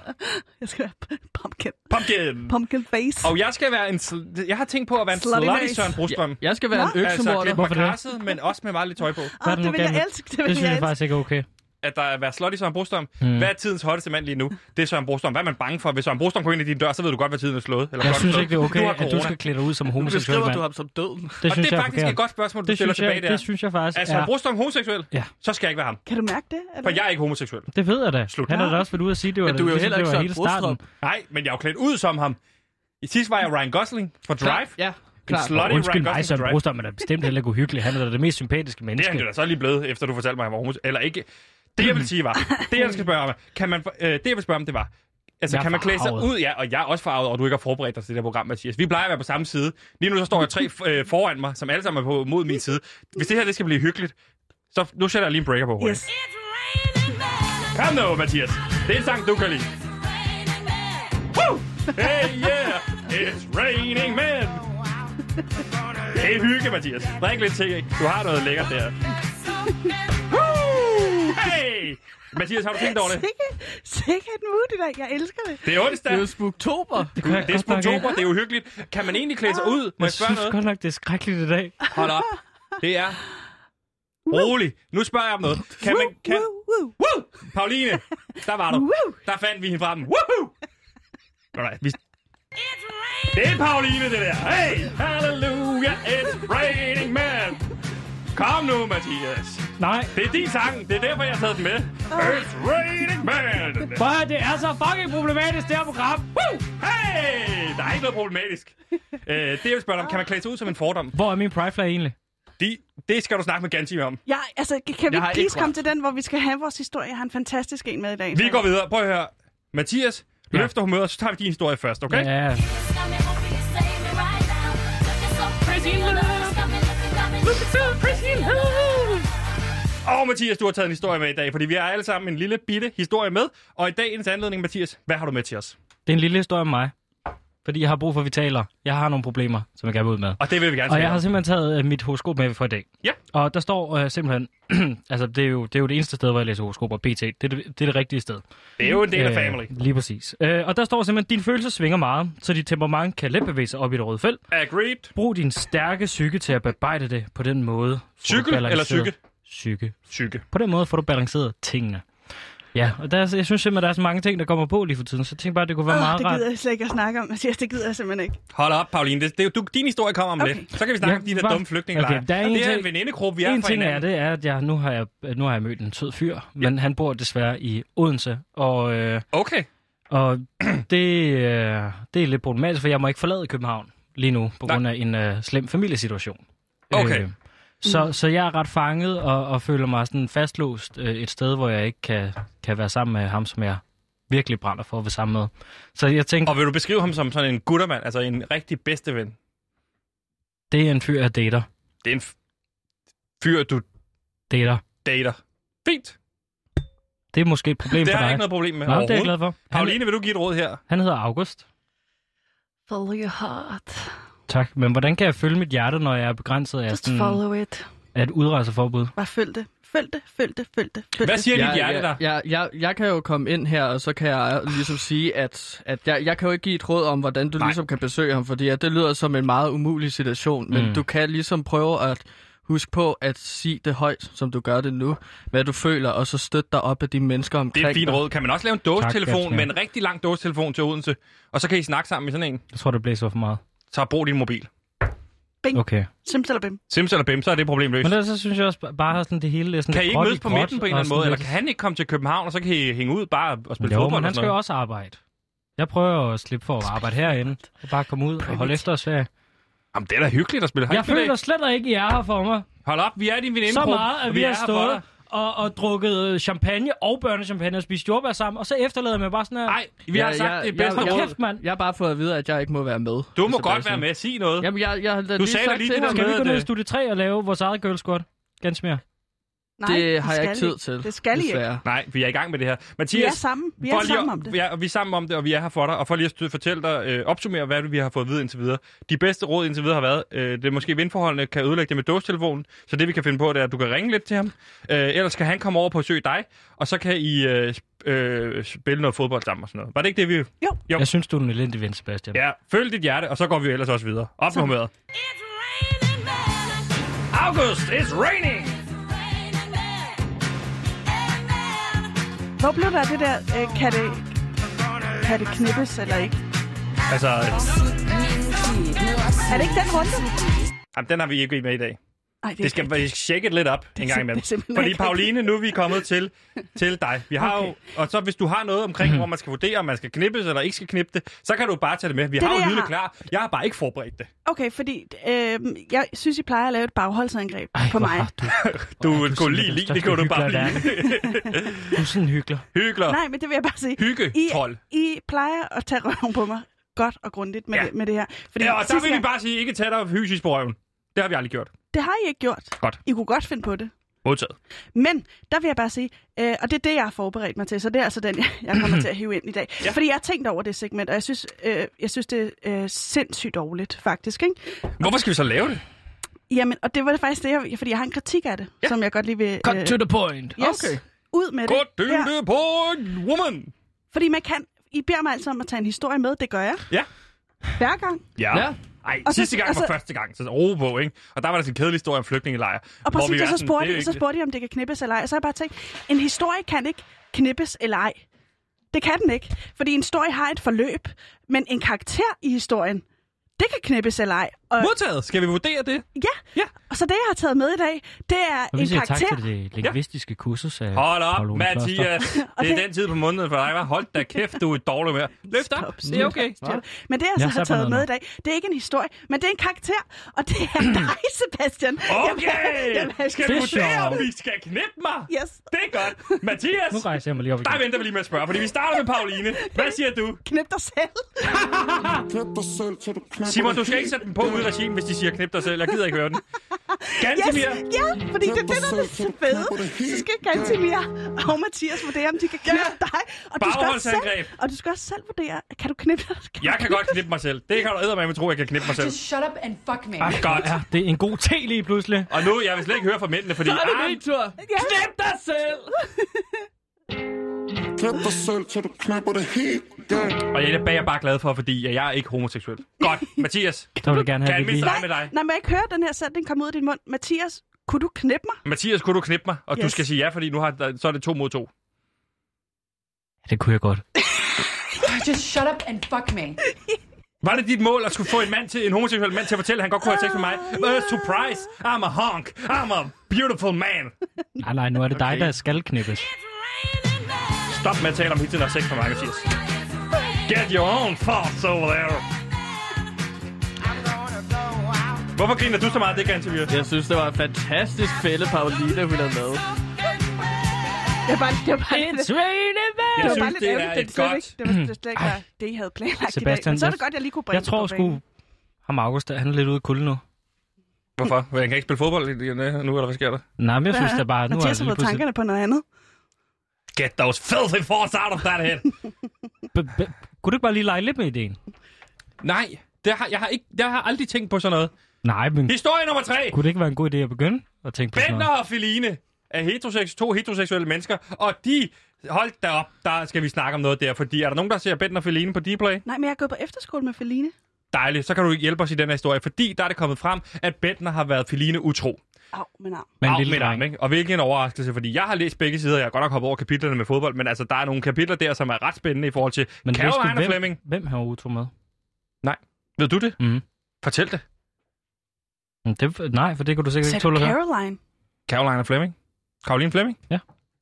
Jeg skal være pumpkin. pumpkin? Pumpkin face. Og jeg skal være en... Sl- jeg har tænkt på at være en Slutty slutty. Søren Brostrøm. Jeg skal være en Altså, øksemorder. klædt Hvorfor mig det? kasset, men også med meget lidt tøj på. Er der det nu vil jeg elske. Det vil Det synes jeg jeg faktisk ikke er okay. At der er være slutty Søren Brostrøm. Mm. Hvad er tidens hotteste mand lige nu? Det er Søren Brostrøm. Hvad er man bange for? Hvis Søren Brostrøm går ind i din dør, så ved du godt, hvad tiden er slået. Eller Jeg synes slået. ikke, det er okay, Du har at du skal klæde dig ud som homoseksuel mand. du ham som døden. Det Og synes det er jeg faktisk et godt spørgsmål, du Det stiller jeg, tilbage der. det synes jeg faktisk Er Søren. Brostrøm homoseksuel? Ja. Så skal jeg ikke være ham. Kan du mærke det? Er For jeg er ikke homoseksuel. Det ved jeg da. Slut. Han er da også været ude at sige, det var, du er jo ligesom heller ikke Søren hele starten. Brostrøm. Nej, men jeg er jo klædt ud som ham. I sidst var jeg Ryan Gosling fra Drive. Ja, En klart. slutty Undskyld Ryan mig, Gosling Søren. Brostrøm er da bestemt heller ikke uhyggelig. Han er da det mest sympatiske Det er menneske. han da så lige blevet, efter du fortalte mig, at han var homoseksuel. Eller ikke. Det jeg vil sige var, det jeg skal spørge om, kan man, øh, det jeg vil spørge om, det var, altså kan man klæde sig ud, ja, og jeg er også farvet, og du ikke har forberedt dig til det her program, Mathias. Vi plejer at være på samme side. Lige nu så står jeg tre øh, foran mig, som alle sammen er på, mod min side. Hvis det her det skal blive hyggeligt, så nu sætter jeg lige en breaker på. hurtigt. Yes. Kom nu, Mathias. Det er en sang, du kan lide. Woo! Hey yeah, it's raining men. Det er hygge, Mathias. Drik lidt til, ikke? Du har noget lækkert der. Woo! Hey! Mathias, har du tænkt over det? Sikke, sikke et mood i dag. Jeg elsker det. Det er onsdag. Det er jo spuktober. Det, er oktober, det er uhyggeligt. Kan man egentlig klæde sig ud? Må jeg synes noget? godt nok, det er skrækkeligt i dag. Hold op. Det er... Rolig. Nu spørger jeg om noget. Kan man... Kan... Woo, woo. Woo! Pauline, der var du. Woo. Der fandt vi hende frem. Woohoo! Alright, vi... Det er Pauline, det der. Hey, hallelujah, it's raining man. Kom nu, Mathias. Nej, Det er din sang. Det er derfor, jeg har taget den med. It's raining man. for det er så fucking problematisk, det her program. Woo! Hey! Der er ikke noget problematisk. øh, det, jeg vil spørge om, kan man klæde sig ud som en fordom? Hvor er min pride flag egentlig? De, det skal du snakke med Ganti om. Ja, altså, kan vi please ikke komme til den, hvor vi skal have vores historie? Jeg har en fantastisk en med i dag. Vi går videre. Prøv at høre. Mathias, Ja. løfter humøret, så tager vi din historie først, okay? Ja, og Mathias, du har taget en historie med i dag, fordi vi har alle sammen en lille bitte historie med. Og i dagens anledning, Mathias, hvad har du med til os? det er en lille historie om mig. Fordi jeg har brug for, at vi taler. Jeg har nogle problemer, som jeg gerne vil ud med. Og det vil vi gerne Og jeg har simpelthen taget øh, mit horoskop med for i dag. Ja. Og der står øh, simpelthen... altså, det er, jo, det er jo det eneste sted, hvor jeg læser horoskoper. BT. Det er det, det, er det rigtige sted. Det er jo en del af family. Lige præcis. Øh, og der står simpelthen, at dine følelser svinger meget, så dit temperament kan let bevæge sig op i det røde felt. Agreed. Brug din stærke psyke til at bearbejde det på den måde. Cykel eller psyke? Psyke. Psyke. På den måde får du balanceret tingene. Ja, og der, er- jeg synes simpelthen, der er så mange ting, der kommer på lige for tiden, så jeg tænkte bare, det kunne være Oh, meget det rart. gider jeg slet ikke at snakke om, Mathias. Det gider jeg simpelthen ikke. Hold op, Pauline. Det, det, er jo- du, din historie kommer om Okay. lidt. Så kan vi snakke Ja, om de der hvad- dumme flygtningelejre. Okay, der er en det er ting- en venindegruppe, vi er en for ting er, det er, at jeg, nu, har jeg, nu har jeg mødt en sød fyr, men han bor desværre i Odense, og, øh, Okay. og det, øh, det er lidt problematisk, for jeg må ikke forlade København lige nu, på Nej. grund af en øh, slem familiesituation. Okay. Øh, så, så jeg er ret fanget og, og føler mig sådan fastlåst øh, et sted, hvor jeg ikke kan, kan være sammen med ham, som jeg virkelig brænder for at være sammen med. Så jeg tænkte, Og vil du beskrive ham som sådan en guttermand, altså en rigtig bedste ven? det er en fyr, jeg dater. Det er en fyr, du Dater. dater. Fint. Det er måske et problem Det for har jeg dig. ikke noget problem med Nå, det er jeg glad for. Han, Pauline, vil du give et råd her? han hedder August. Follow your heart. Tak. Men hvordan kan jeg følge mit hjerte, når jeg er begrænset af, Just sådan, follow it. af et udrejseforbud? Bare følg det. Følg det, følg det, følg det. Følg Hvad det. siger dit hjerte ja, der? ja, jeg, jeg kan jo komme ind her, og så kan jeg ligesom sige, at, at jeg, jeg kan jo ikke give et råd om, hvordan du Nej. Ligesom kan besøge ham, fordi at det lyder som en meget umulig situation, men Mm. du kan ligesom prøve at huske på at sige det højt, som du gør det nu, hvad du føler, og så støtte dig op af de mennesker Det omkring er et fint råd. Kan man også lave en dåsetelefon Gabriel. med en rigtig lang dåsetelefon til Odense, og så kan I snakke sammen i sådan en? Jeg tror, det blæser for meget. Så brug din mobil. Bing. Okay. Simsalabim. Sims eller Bim, så er det problem løst. Men ellers så synes jeg også ba- bare sådan det hele er sådan Kan I ikke mødes på midten på en eller anden måde? Eller kan han ikke komme til København, og så kan I hænge ud bare og spille Jo, fodbold? men han skal jo også arbejde. Jeg prøver at slippe for at arbejde herinde. Og bare komme ud og holde efterårsferie. Jamen, det er da hyggeligt at spille. Jeg føler slet ikke, I er her for mig. Hold op, vi er din veninde. Så meget, at vi har stået og, og drukket champagne og børnechampagne og spist jordbær sammen, og så efterlader jeg mig bare sådan her. Nej, vi har sagt det bedste Hold råd. kæft, mand. Jeg har bare fået at vide, at jeg ikke må være med. Du må godt være med. Sig noget. Jamen, jeg, jeg har da Du lige sagde sagt lige til det der. Skal vi gå ned i studie 3 og lave vores eget girl squad? Ganske mere. Nej, Det har jeg ikke tid til. Det skal I ikke. Nej, vi er i gang med det her. Vi Mathias, er sammen. Vi er sammen at- om det. Ja, og vi er sammen om det, og vi er her for dig. Og for lige at fortælle dig, øh, opsummere, hvad vi har fået at vide indtil videre. De bedste råd indtil videre har været, øh, det er måske vindforholdene kan ødelægge det med dåstelefonen. Så det vi kan finde på, det er, at du kan ringe lidt til ham. Øh, ellers kan han komme over på at søge dig, og så kan I øh, øh, spille noget fodbold sammen og sådan noget. Var det ikke det, vi... Jo. Jeg synes, du er en elendig ven, Sebastian. Ja, følg dit hjerte, og så går vi ellers også videre. Op med humøret. August, it's raining! Hvor blev der det der, øh, kan, det, kan det knippes eller ikke? Altså, Er det ikke den runde? jamen, den har vi ikke med i dag. Nej, Det skal vi shake it lidt op en gang imellem. det Fordi Pauline, nu er vi kommet til, til dig. Vi har Okay. jo, og så hvis du har noget omkring, hvor man skal vurdere, om man skal knippes eller ikke skal knippe det, så kan du bare tage det med. Vi Det har det, jo lydet klar. Jeg har bare ikke forberedt det. Okay, fordi øh, jeg synes, I plejer at lave et bagholdsangreb Ej, på mig. Du, Du, du er gå sådan lige lige, det kan du bare blive. du er sådan en hyggelig. Hyggelig. Nej, men det vil jeg bare sige. Hygge, I, trold. I plejer at tage røven på mig godt og grundigt med, Ja. det, med det her. Fordi Ja, og der vil vi bare sige, ikke tage dig fysisk på røven. Det har vi aldrig gjort. Det har I ikke gjort. Godt. I kunne godt finde på det. Modtaget. Men der vil jeg bare sige, øh, og det er det, jeg har forberedt mig til, så det er altså den, jeg, jeg kommer til at hive ind i dag. Ja. Fordi jeg har tænkt over det segment, og jeg synes, øh, jeg synes det er øh, sindssygt dårligt, faktisk. Ikke? Hvorfor skal vi så lave det? Jamen, og det var faktisk det, jeg, fordi jeg har en kritik af det, Ja. som jeg godt lige vil... Cut to the point. yes, Okay. ud med Gå det. her. det på en woman. Fordi man kan... I beder mig altså om at tage en historie med, det gør jeg. Ja. Hver gang. Ja. Ja. Ej, Og så- sidste gang og var så- første gang, så ro på, ikke? Og der var der sådan en kedelig historie om flygtningelejr. Og hvor vi præcis, var og så sådan, spurgte, er jo så spurgte jeg, om det kan knippes eller ej. Og så har jeg bare tænkt, en historie kan ikke knippes eller ej. Det kan den ikke, fordi en historie har et forløb, men en karakter i historien, det kan knippes eller ej. Og, Modtaget. Skal vi vurdere det? ja. Ja. og så det, jeg har taget med i dag, det er en siger tak karakter. til det lingvistiske kursus af Hold op. Mathias. Det er den tid på måneden for dig? Hold da kæft, du er dårlig med. Løft op. Stop, Det er okay. stop. Men det, jeg Jeg så har zapper taget noget med i dag, det er ikke en historie, men det er en karakter, og det er dig, Sebastian. Okay! Jamen, Skal vi Det er vurdere, om vi skal knippe mig? Yes. Det er godt. Mathias, Nu rejser jeg mig lige op der igen. venter vi lige med at spørge, fordi vi starter med Pauline. Hvad siger du? Knip dig selv. Simon, du skal ikke sætte den på ude i regien, hvis de siger knip dig selv. Jeg gider ikke høre den. Yes, Gantemir, ja, fordi det er det, der er det fede. Så skal Gantimir og Mathias vurdere, om de kan knippe dig. Og du, skal også selv, og du skal også selv vurdere, kan du knippe dig? Kan jeg kan godt knippe mig selv. Det kan du eddermame tro, jeg kan knippe mig selv. Just shut up and fuck me. Ah, godt. Ja, det er en god te lige pludselig. Og nu, jeg vil slet ikke høre fra mændene, fordi... Så er det Ah, min tur. Ja. Knip dig selv. Knip dig selv, til du knipper det helt og jeg er bare- bare glad for, fordi jeg er ikke homoseksuel. Godt. Mathias, Så vil jeg gerne have, lige... starte med dig? Nej, må jeg ikke høre den her sætning komme ud af din mund? Mathias, kunne du knippe mig? Mathias, kunne du knippe mig? Og du Yes. skal sige ja, fordi nu har, der- så er det to mod to. Det kunne jeg godt. Just shut up and fuck me. Var det dit mål at skulle få en mand til en homoseksuel mand til at fortælle, at han godt kunne have sex med mig? Uh, surprise! I'm a honk! I'm a beautiful man! Nej, nej, nu er det dig, der skal knippes. Stop med at tale om hele tiden sex med mig, Mathias. Get your own thoughts over there. Hvorfor griner du så meget det, Gantemir? Jeg synes, det var en fantastisk fælde, Pauline, hun har lavet. Det var bare, det var bare, It's det, raining Jeg det var synes, det er et godt- det var slet ikke var det, I havde planlagt i dag. Sebastian, Men så er det jeg- godt, jeg lige kunne bringe Jeg tror sgu... Ham August, han er lidt ude i kulde nu. Hvorfor? For jeg kan ikke spille fodbold nu, eller hvad sker der? Nej, men jeg synes da bare, nu har pludselig... tankerne på noget andet. Get those filthy thoughts out of that head. B- b- kunne du ikke bare lige lege lidt med ideen? Nej, det har, jeg, har ikke, jeg har aldrig tænkt på sådan noget. Nej, men Historie nummer tre. kunne det ikke være en god idé at begynde at tænke på sådan Bender noget? og Feline er heteroseks, to heteroseksuelle mennesker, og de... Hold da op, der skal vi snakke om noget der, fordi er der nogen, der ser Bender og Feline på Dplay? Nej, men jeg er gået på efterskole med Feline. Dejligt, så kan du hjælpe os i den her historie, fordi der er det kommet frem, at Bender har været Feline utro. Au, men au. Men en Au, lille med dreng. ham, ikke? Og hvilken overraskelse, fordi jeg har læst begge sider, jeg har godt nok hoppet over kapitlerne med fodbold, men altså, der er nogle kapitler der, som er ret spændende i forhold til Men du, Caroline hvem, Fleming. hvem har utro med? Ved du det? Mhm. Fortæl det. Det, nej, for det kunne du sikkert ikke du at høre. Caroline? Caroline Fleming. Caroline Fleming?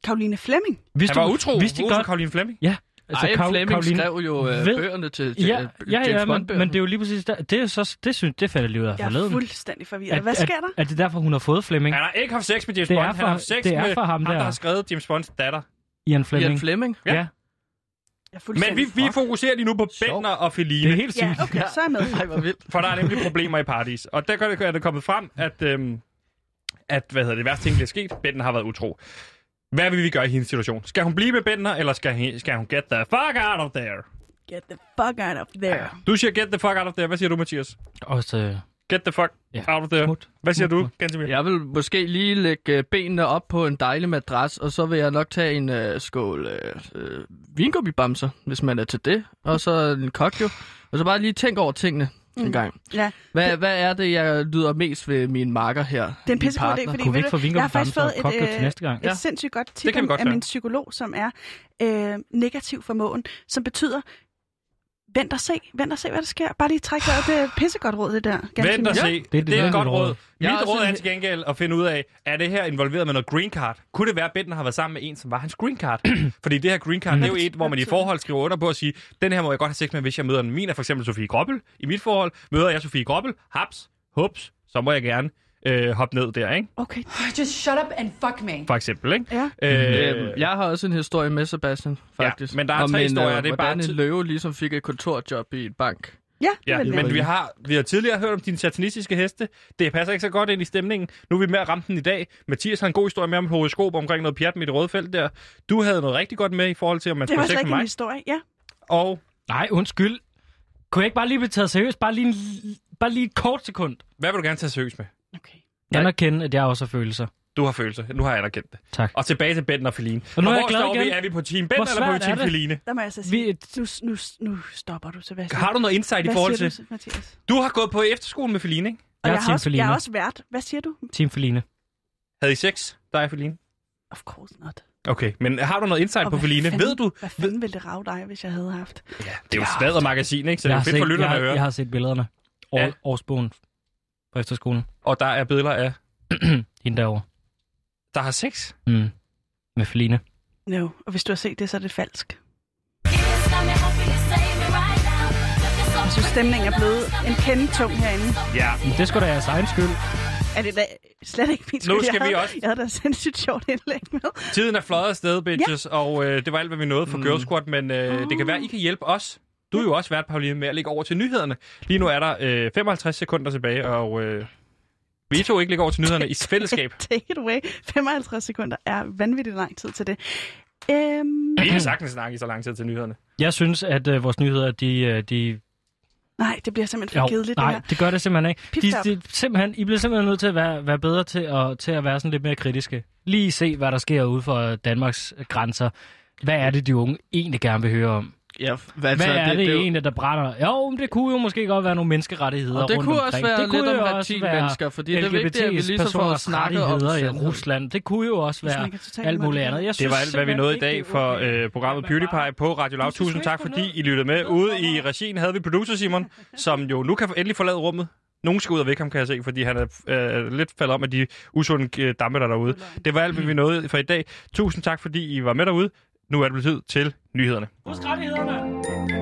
Karoline Flemming? Vidste Han var du- utro. Vidste for godt? Caroline Fleming. Ja. Altså, Ej, Kar- Flemming Karoline- skrev jo øh, Ved- bøgerne til, til Ja, øh, ja, James ja men, Bond-bøgerne. men det er jo lige præcis der. Det er så, det synes det falder lige ud af Jeg er fuldstændig forvirret. Hvad sker der? Er, er det derfor, hun har fået Flemming? Han har ikke haft sex med James Det er Bond. Han for- har haft sex det er med for ham ham, der der. har skrevet James Bonds datter. Ian Flemming? Ian Flemming? Ja. Ja. Jeg Men vi, vi fokuserer lige nu på. Bender og Feline. Det er helt sygt. Ja, okay, så er jeg med. Ej, hvor vildt. For der er nemlig problemer i paradis. Og der er det kommet frem, at, øhm, at hvad hedder det, værste ting, der er sket. Bender har været utro. Hvad vil vi gøre i hendes situation? Skal hun blive med Bender, eller skal, he, skal hun get the fuck out of there? Get the fuck out of there. Du siger get the fuck out of there. Hvad siger du, Mathias? Også, øh, Get the fuck Ja. out of there. Smut. Hvad siger Smut, du. Gantemir? Jeg vil måske lige lægge øh, benene op på en dejlig madras, og så vil jeg nok tage en øh, skål øh, øh, vingummibamser, hvis man er til det. Og så en kokjo. Og så bare lige tænk over tingene mm. en gang. Ja, Hvad, hvad er det, jeg lyder mest ved min marker her? det er en Min pissegod idé, partner? fordi vi du, jeg har faktisk fået et, kokjo til øh, næste gang? et Ja. sindssygt godt Det tip af, godt af gøre. min psykolog, som er øh, negativ formåen, som betyder, vent og se, vent og se, hvad der sker. Bare lige træk vejret. Det er pissegodt råd, det der. Ganske Vent og se. det Det, er det, er det et godt råd. råd. Mit råd er til gengæld at finde ud af, er det her involveret med noget green card? Kunne det være, at Bitten har været sammen med en, som var hans green card? Fordi det her green card, det er jo et, hvor man i forhold skriver under på at sige, den her må jeg godt have sex med, hvis jeg møder den. Min er for eksempel Sofie Grobbel. I mit forhold møder jeg Sofie Grobbel. Haps, hups, så må jeg gerne øh, hoppe ned der, ikke? Okay. Just shut up and fuck me. For eksempel, ikke? Ja. Øh, Øh, jeg har også en historie med Sebastian, faktisk. men der er Om tre en, historier, det er bare en løve ligesom fik et kontorjob i en bank. Ja, det Ja, men vi har, vi har tidligere hørt om dine satanistiske heste. Det passer ikke så godt ind i stemningen. Nu er vi med at ramme den i dag. Mathias har en god historie med om et horoskop omkring noget pjat med det røde felt der. Du havde noget rigtig godt med i forhold til, om man Det var skulle sex med ikke en mig. historie. Ja. Og Nej, undskyld. Kunne jeg ikke bare lige blive taget seriøst? Bare lige, en, bare lige et kort sekund. hvad vil du gerne tage seriøst med? Okay. Anerkende, at jeg også har følelser. Du har følelser. Nu har jeg anerkendt det. Tak. Og tilbage til Benten og Feline. Og nu er hvor jeg glad står igen. vi? Er vi på Team Bent Hvor eller på svært Team er det? Feline? Der må jeg så sige, Vi, nu, nu, nu stopper du, Sebastian. Har du noget insight i Hvad forhold siger til... du, Mathias? Du har gået på efterskole med Feline, ikke? Og Jeg er jeg, har Team også, jeg Feline. er også vært. Hvad siger du? Team Feline. Havde I sex, dig og Feline? Of course not. Okay, men har du noget insight Og på hvad Feline? fanden- Ved du? Hvad fanden ville det rave dig, hvis jeg havde haft? Ja, det er jo smadret magasin, ikke? Så det jeg, er har fedt for lytterne jeg, at høre. jeg har set billederne. År, Ja. ja. Årsbogen på efterskolen. Og der er billeder af, Hende derovre. der har sex. Mm. Med Feline. No. Og hvis du har set det, så er det falsk. Jeg synes, stemningen er blevet en kende tung herinde. Ja. Men det skulle da jeres egen skyld. Er det da slet ikke min skyld? Nu skal jeg vi havde, også- Jeg havde da sindssygt sjovt indlæg med. Tiden er fløjet afsted, bitches, ja. og øh, det var alt, hvad vi nåede for mm. Girl Squad, men øh, det kan være, I kan hjælpe os. Du er jo også vært, Pauline, med at lægge over til nyhederne. Lige nu er der øh, 55 sekunder tilbage, og øh, vi to ikke lægger over til nyhederne i fællesskab. Take it away. 55 sekunder er vanvittigt lang tid til det. Øhm, Vi kan sagtens snakke i så lang tid til nyhederne. Jeg synes, at øh, vores nyheder, de, øh, de nej, det bliver simpelthen for kedeligt, nej, det her. det gør det simpelthen ikke. Pip De, de, simpelthen, I bliver simpelthen nødt til at være, være bedre til at, til at være sådan lidt mere kritiske. Lige se, hvad der sker ude for Danmarks grænser. Hvad er det, de unge egentlig gerne vil høre om? Ja, Hvad altså, er det, det jo- egentlig, der brænder? Jo, men det kunne jo måske godt være nogle menneskerettigheder Og det rundt kunne omkring. også være det kunne lidt jo om også reptilmennesker, fordi det er vigtigt, at vi LGBT's lige så får personers snakket om rettigheder i. Rusland. Det kunne jo også være alt muligt det andet. Jeg Det var synes alt, hvad vi nåede i dag det for okay. øh, programmet bare- PewDiePie på Radio Loud. Tusind tak, fordi. I lyttede med. Ude i regien havde vi producer Simon, som jo nu kan endelig forlade rummet. Nogen skal ud og væk ham, kan jeg se, fordi han er øh, lidt faldet om af de usunde øh, dampe, der er derude. Det var alt, hvad vi nåede for i dag. Tusind tak, fordi I var med derude. Nu er det blevet tid til nyhederne. Husk rettighederne.